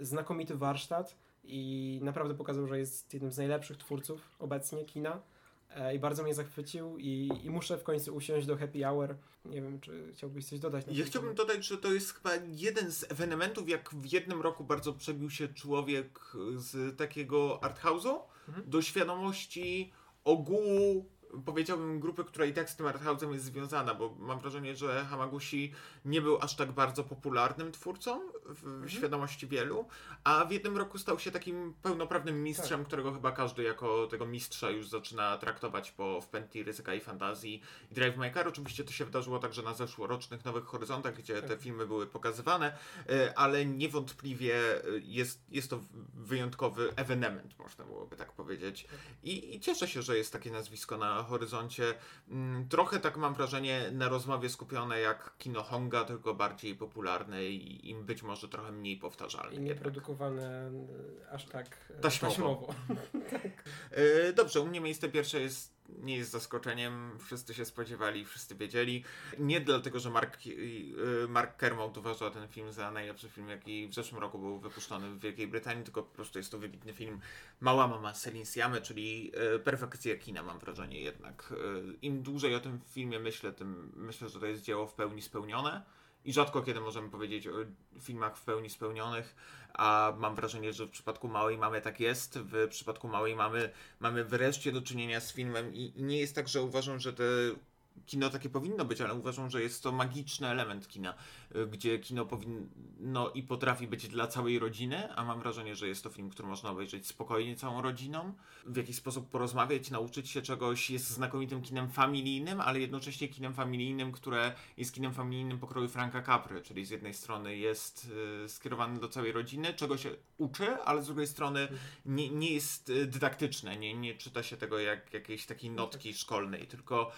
znakomity warsztat i naprawdę pokazał, że jest jednym z najlepszych twórców obecnie kina. E, I bardzo mnie zachwycił i, i, muszę w końcu usiąść do happy hour. Nie wiem, czy chciałbyś coś dodać? ja chciałbym dodać, że to jest chyba jeden z ewenementów, jak w jednym roku bardzo przebił się człowiek z takiego arthouse'u mhm. do świadomości ogółu powiedziałbym grupy, która i tak z tym arthouse'em jest związana, bo mam wrażenie, że Hamaguchi nie był aż tak bardzo popularnym twórcą w mhm. świadomości wielu, a w jednym roku stał się takim pełnoprawnym mistrzem, tak. którego chyba każdy jako tego mistrza już zaczyna traktować po wpętli ryzyka i fantazji. I Drive My Car oczywiście to się wydarzyło także na zeszłorocznych Nowych Horyzontach, gdzie tak. te filmy były pokazywane, e, ale niewątpliwie jest, jest to wyjątkowy ewenement, można byłoby tak powiedzieć. Tak. I, I cieszę się, że jest takie nazwisko na horyzoncie. Mm, trochę tak mam wrażenie na rozmowie skupione jak kino Honga, tylko bardziej popularne i im być może może trochę mniej powtarzalny. I nieprodukowane aż tak taśmowo. taśmowo. (laughs) tak. E, dobrze, u mnie miejsce pierwsze jest nie jest zaskoczeniem. Wszyscy się spodziewali, wszyscy wiedzieli. Nie dlatego, że Mark, e, Mark Kermode uważa ten film za najlepszy film, jaki w zeszłym roku był wypuszczony w Wielkiej Brytanii, tylko po prostu jest to wybitny film. Mała mama Selin Siamy, czyli e, perfekcja kina, mam wrażenie jednak. Im dłużej o tym filmie myślę, tym myślę, że to jest dzieło w pełni spełnione. I rzadko kiedy możemy powiedzieć o filmach w pełni spełnionych, a mam wrażenie, że w przypadku Małej Mamy tak jest. W przypadku Małej Mamy mamy wreszcie do czynienia z filmem i nie jest tak, że uważam, że te kino takie powinno być, ale uważam, że jest to magiczny element kina, y, gdzie kino powinno i potrafi być dla całej rodziny, a mam wrażenie, że jest to film, który można obejrzeć spokojnie całą rodziną, w jakiś sposób porozmawiać, nauczyć się czegoś, jest znakomitym kinem familijnym, ale jednocześnie kinem familijnym, które jest kinem familijnym pokroju Franka Capry, czyli z jednej strony jest y, skierowany do całej rodziny, czego się uczy, ale z drugiej strony nie, nie jest y, dydaktyczne, nie, nie czyta się tego jak jakiejś takiej notki szkolnej, tylko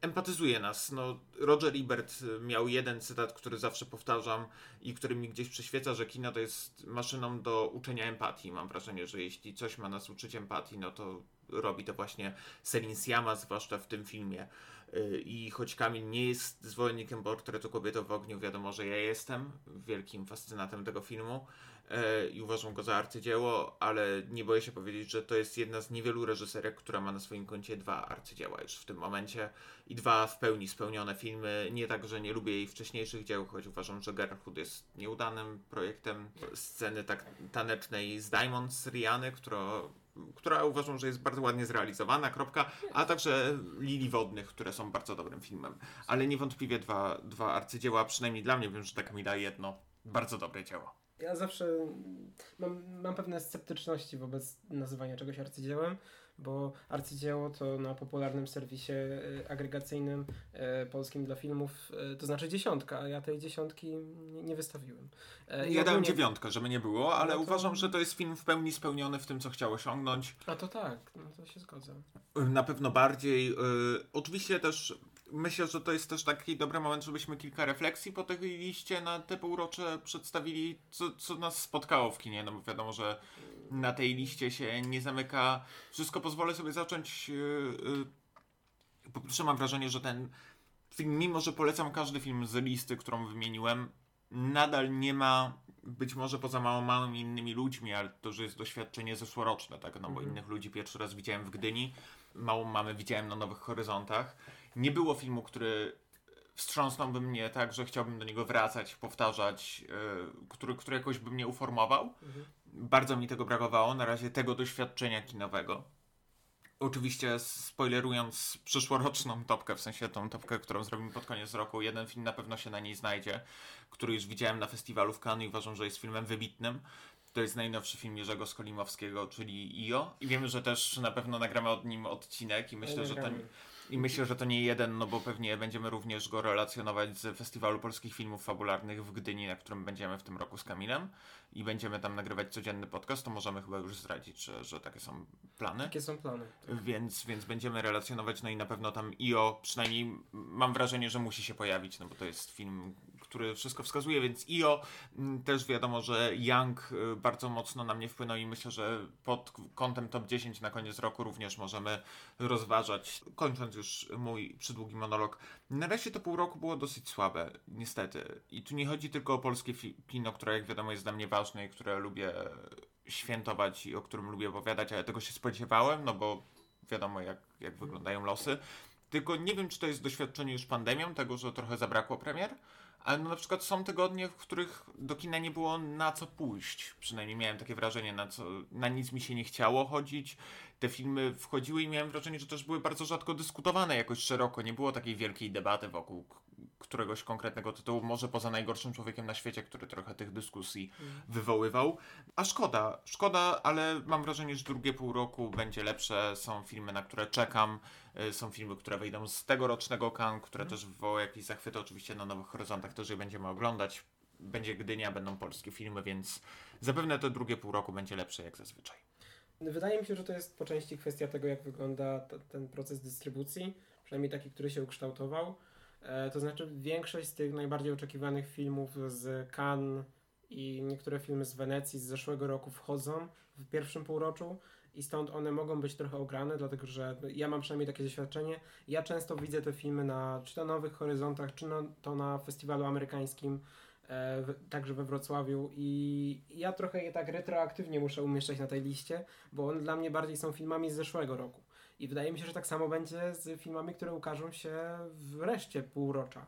empatyzuje nas. No, Roger Ebert miał jeden cytat, który zawsze powtarzam i który mi gdzieś przyświeca, że kino to jest maszyną do uczenia empatii. Mam wrażenie, że jeśli coś ma nas uczyć empatii, no to robi to właśnie Selin Siama, zwłaszcza w tym filmie. Y, I choć Kamil nie jest zwolennikiem portretu kobiety w ogniu, wiadomo, że ja jestem wielkim fascynatem tego filmu. E, i uważam go za arcydzieło, ale nie boję się powiedzieć, że to jest jedna z niewielu reżyserek, która ma na swoim koncie dwa arcydzieła już w tym momencie i dwa w pełni spełnione filmy. Nie tak, że nie lubię jej wcześniejszych dzieł, choć uważam, że Gerhard jest nieudanym projektem. Sceny tak tanecznej z Diamond z Riany, która, która uważam, że jest bardzo ładnie zrealizowana, kropka, a także Lili Wodnych, które są bardzo dobrym filmem. Ale niewątpliwie dwa, dwa arcydzieła, przynajmniej dla mnie, wiem, że tak mi da jedno, bardzo dobre dzieło. Ja zawsze mam, mam pewne sceptyczności wobec nazywania czegoś arcydziełem, bo arcydzieło to na popularnym serwisie e, agregacyjnym e, polskim dla filmów e, to znaczy dziesiątka, a ja tej dziesiątki nie, nie wystawiłem. I ja dałem dziewiątkę, żeby nie było, ale no to... uważam, że to jest film w pełni spełniony w tym, co chciał osiągnąć. A to tak, no to się zgodzę. Na pewno bardziej. Oczywiście też myślę, że to jest też taki dobry moment, żebyśmy kilka refleksji po tej liście na te półrocze przedstawili, co, co nas spotkało w kinie, no bo wiadomo, że na tej liście się nie zamyka wszystko. Pozwolę sobie zacząć. Yy, yy, po pierwsze mam wrażenie, że ten film, mimo że polecam każdy film z listy, którą wymieniłem, nadal nie ma, być może poza mało małymi innymi ludźmi, ale to, że jest doświadczenie zeszłoroczne, tak, no bo mm. innych ludzi pierwszy raz widziałem w Gdyni, małą mamy widziałem na Nowych Horyzontach nie było filmu, który wstrząsnąłby mnie tak, że chciałbym do niego wracać, powtarzać, yy, który, który jakoś by mnie uformował. Mhm. Bardzo mi tego brakowało, na razie tego doświadczenia kinowego. Oczywiście spoilerując przyszłoroczną topkę, w sensie tą topkę, którą zrobimy pod koniec roku, jeden film na pewno się na niej znajdzie, który już widziałem na festiwalu w Cannes i uważam, że jest filmem wybitnym. To jest najnowszy film Jerzego Skolimowskiego, czyli IO. I wiemy, że też na pewno nagramy od nim odcinek i myślę, że to i myślę, że to nie jeden, no bo pewnie będziemy również go relacjonować z Festiwalu Polskich Filmów Fabularnych w Gdyni, na którym będziemy w tym roku z Kamilem i będziemy tam nagrywać codzienny podcast, to możemy chyba już zdradzić, że, że takie są plany. Takie są plany. Tak. Więc, więc będziemy relacjonować, no i na pewno tam IO, przynajmniej mam wrażenie, że musi się pojawić, no bo to jest film, który wszystko wskazuje, więc IO mm, też wiadomo, że Young y, bardzo mocno na mnie wpłynął i myślę, że pod kątem top 10 na koniec roku również możemy rozważać, kończąc już mój przydługi monolog. Na razie to pół roku było dosyć słabe, niestety. I tu nie chodzi tylko o polskie kino, które jak wiadomo jest dla mnie ważne i które lubię świętować i o którym lubię opowiadać, ale tego się spodziewałem, no bo wiadomo jak, jak wyglądają losy. Tylko nie wiem, czy to jest doświadczenie już pandemią, tego, że trochę zabrakło premier, ale no na przykład są tygodnie, w których do kina nie było na co pójść. Przynajmniej miałem takie wrażenie, na, co, na nic mi się nie chciało chodzić. Te filmy wchodziły i miałem wrażenie, że też były bardzo rzadko dyskutowane jakoś szeroko. Nie było takiej wielkiej debaty wokół któregoś konkretnego tytułu, może poza najgorszym człowiekiem na świecie, który trochę tych dyskusji mm. wywoływał. A szkoda, szkoda, ale mam wrażenie, że drugie pół roku będzie lepsze. Są filmy, na które czekam. Y, są filmy, które wyjdą z tegorocznego kan, które mm. też wywołają jakieś zachwyty. Oczywiście na Nowych Horyzontach też je będziemy oglądać. Będzie Gdynia, będą polskie filmy, więc zapewne to drugie pół roku będzie lepsze jak zazwyczaj. Wydaje mi się, że to jest po części kwestia tego, jak wygląda ten proces dystrybucji, przynajmniej taki, który się ukształtował. E, to znaczy większość z tych najbardziej oczekiwanych filmów z Cannes i niektóre filmy z Wenecji z zeszłego roku wchodzą w pierwszym półroczu i stąd one mogą być trochę ograne, dlatego że ja mam przynajmniej takie doświadczenie. Ja często widzę te filmy na czy to Nowych Horyzontach, czy na, to na festiwalu amerykańskim, e, w, także we Wrocławiu i ja trochę je tak retroaktywnie muszę umieszczać na tej liście, bo one dla mnie bardziej są filmami z zeszłego roku. I wydaje mi się, że tak samo będzie z filmami, które ukażą się w reszcie półrocza.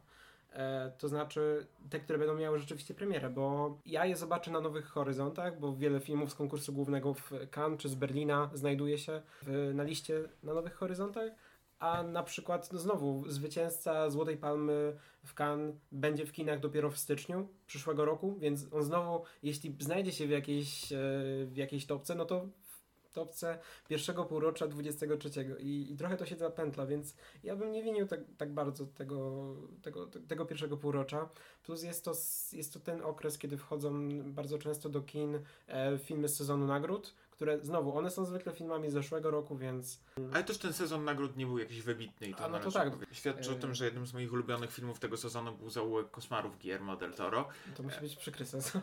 E, to znaczy te, które będą miały rzeczywiście premierę, bo ja je zobaczę na Nowych Horyzontach, bo wiele filmów z konkursu głównego w Cannes czy z Berlina znajduje się w, na liście na Nowych Horyzontach, a na przykład no znowu zwycięzca Złotej Palmy w Cannes będzie w kinach dopiero w styczniu przyszłego roku, więc on znowu, jeśli znajdzie się w jakiejś, e, w jakiejś topce, no to topce pierwszego półrocza 23 i, i trochę to się zapętla, więc ja bym nie winił tak, tak bardzo tego, tego, tego pierwszego półrocza. Plus jest to, jest to ten okres, kiedy wchodzą bardzo często do kin e, filmy z sezonu nagród, które znowu, one są zwykle filmami z zeszłego roku, więc... Ale też ten sezon nagród nie był jakiś wybitny i to, A, no to tak. Świadczy o E- tym, że jednym z moich ulubionych filmów tego sezonu był Zaułek Koszmarów Guillermo del Toro, To musi być przykry sezon.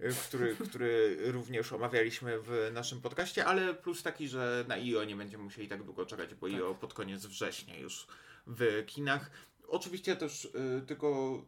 y, który, który również omawialiśmy w naszym podcaście, ale plus taki, że na IO nie będziemy musieli tak długo czekać, bo Tak. IO pod koniec września już w kinach. Oczywiście też y, tylko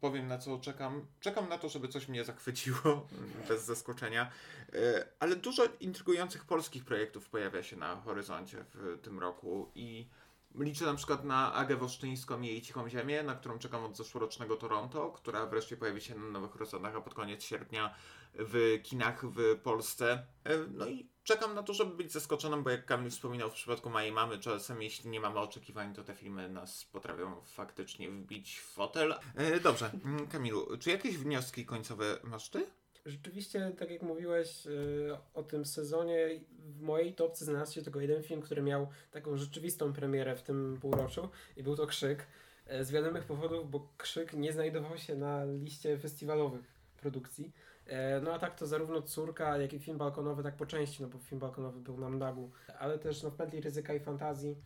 powiem na co czekam. Czekam na to, żeby coś mnie zachwyciło, bez zaskoczenia. Y, ale dużo intrygujących polskich projektów pojawia się na horyzoncie w tym roku i liczę na przykład na Agę Woszczyńską i jej Cichą Ziemię, na którą czekam od zeszłorocznego Toronto, która wreszcie pojawi się na Nowych Horyzontach, a pod koniec sierpnia w kinach w Polsce. E, No i czekam na to, żeby być zaskoczonym, bo jak Kamil wspominał w przypadku mojej mamy, czasem jeśli nie mamy oczekiwań, to te filmy nas potrafią faktycznie wbić w fotel. E, Dobrze, Mm, Kamilu, czy jakieś wnioski końcowe masz ty? Rzeczywiście, tak jak mówiłeś y, o tym sezonie, w mojej topce znalazł się tylko jeden film, który miał taką rzeczywistą premierę w tym półroczu i był to Krzyk. E, Z wiadomych powodów, bo Krzyk nie znajdował się na liście festiwalowych produkcji. E, No a tak to zarówno Córka, jak i film balkonowy, tak po części, no bo film balkonowy był na Mdagu, ale też no, w Pętli Ryzyka i Fantazji.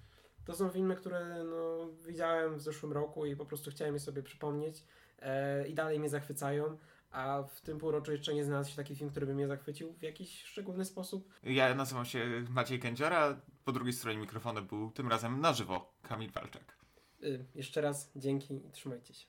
To są filmy, które no, widziałem w zeszłym roku i po prostu chciałem je sobie przypomnieć e, i dalej mnie zachwycają. A w tym półroczu jeszcze nie znalazł się taki film, który by mnie zachwycił w jakiś szczególny sposób. Ja nazywam się Maciej Kędziora, po drugiej stronie mikrofonu był tym razem na żywo Kamil Walczak. Y, jeszcze raz dzięki i trzymajcie się.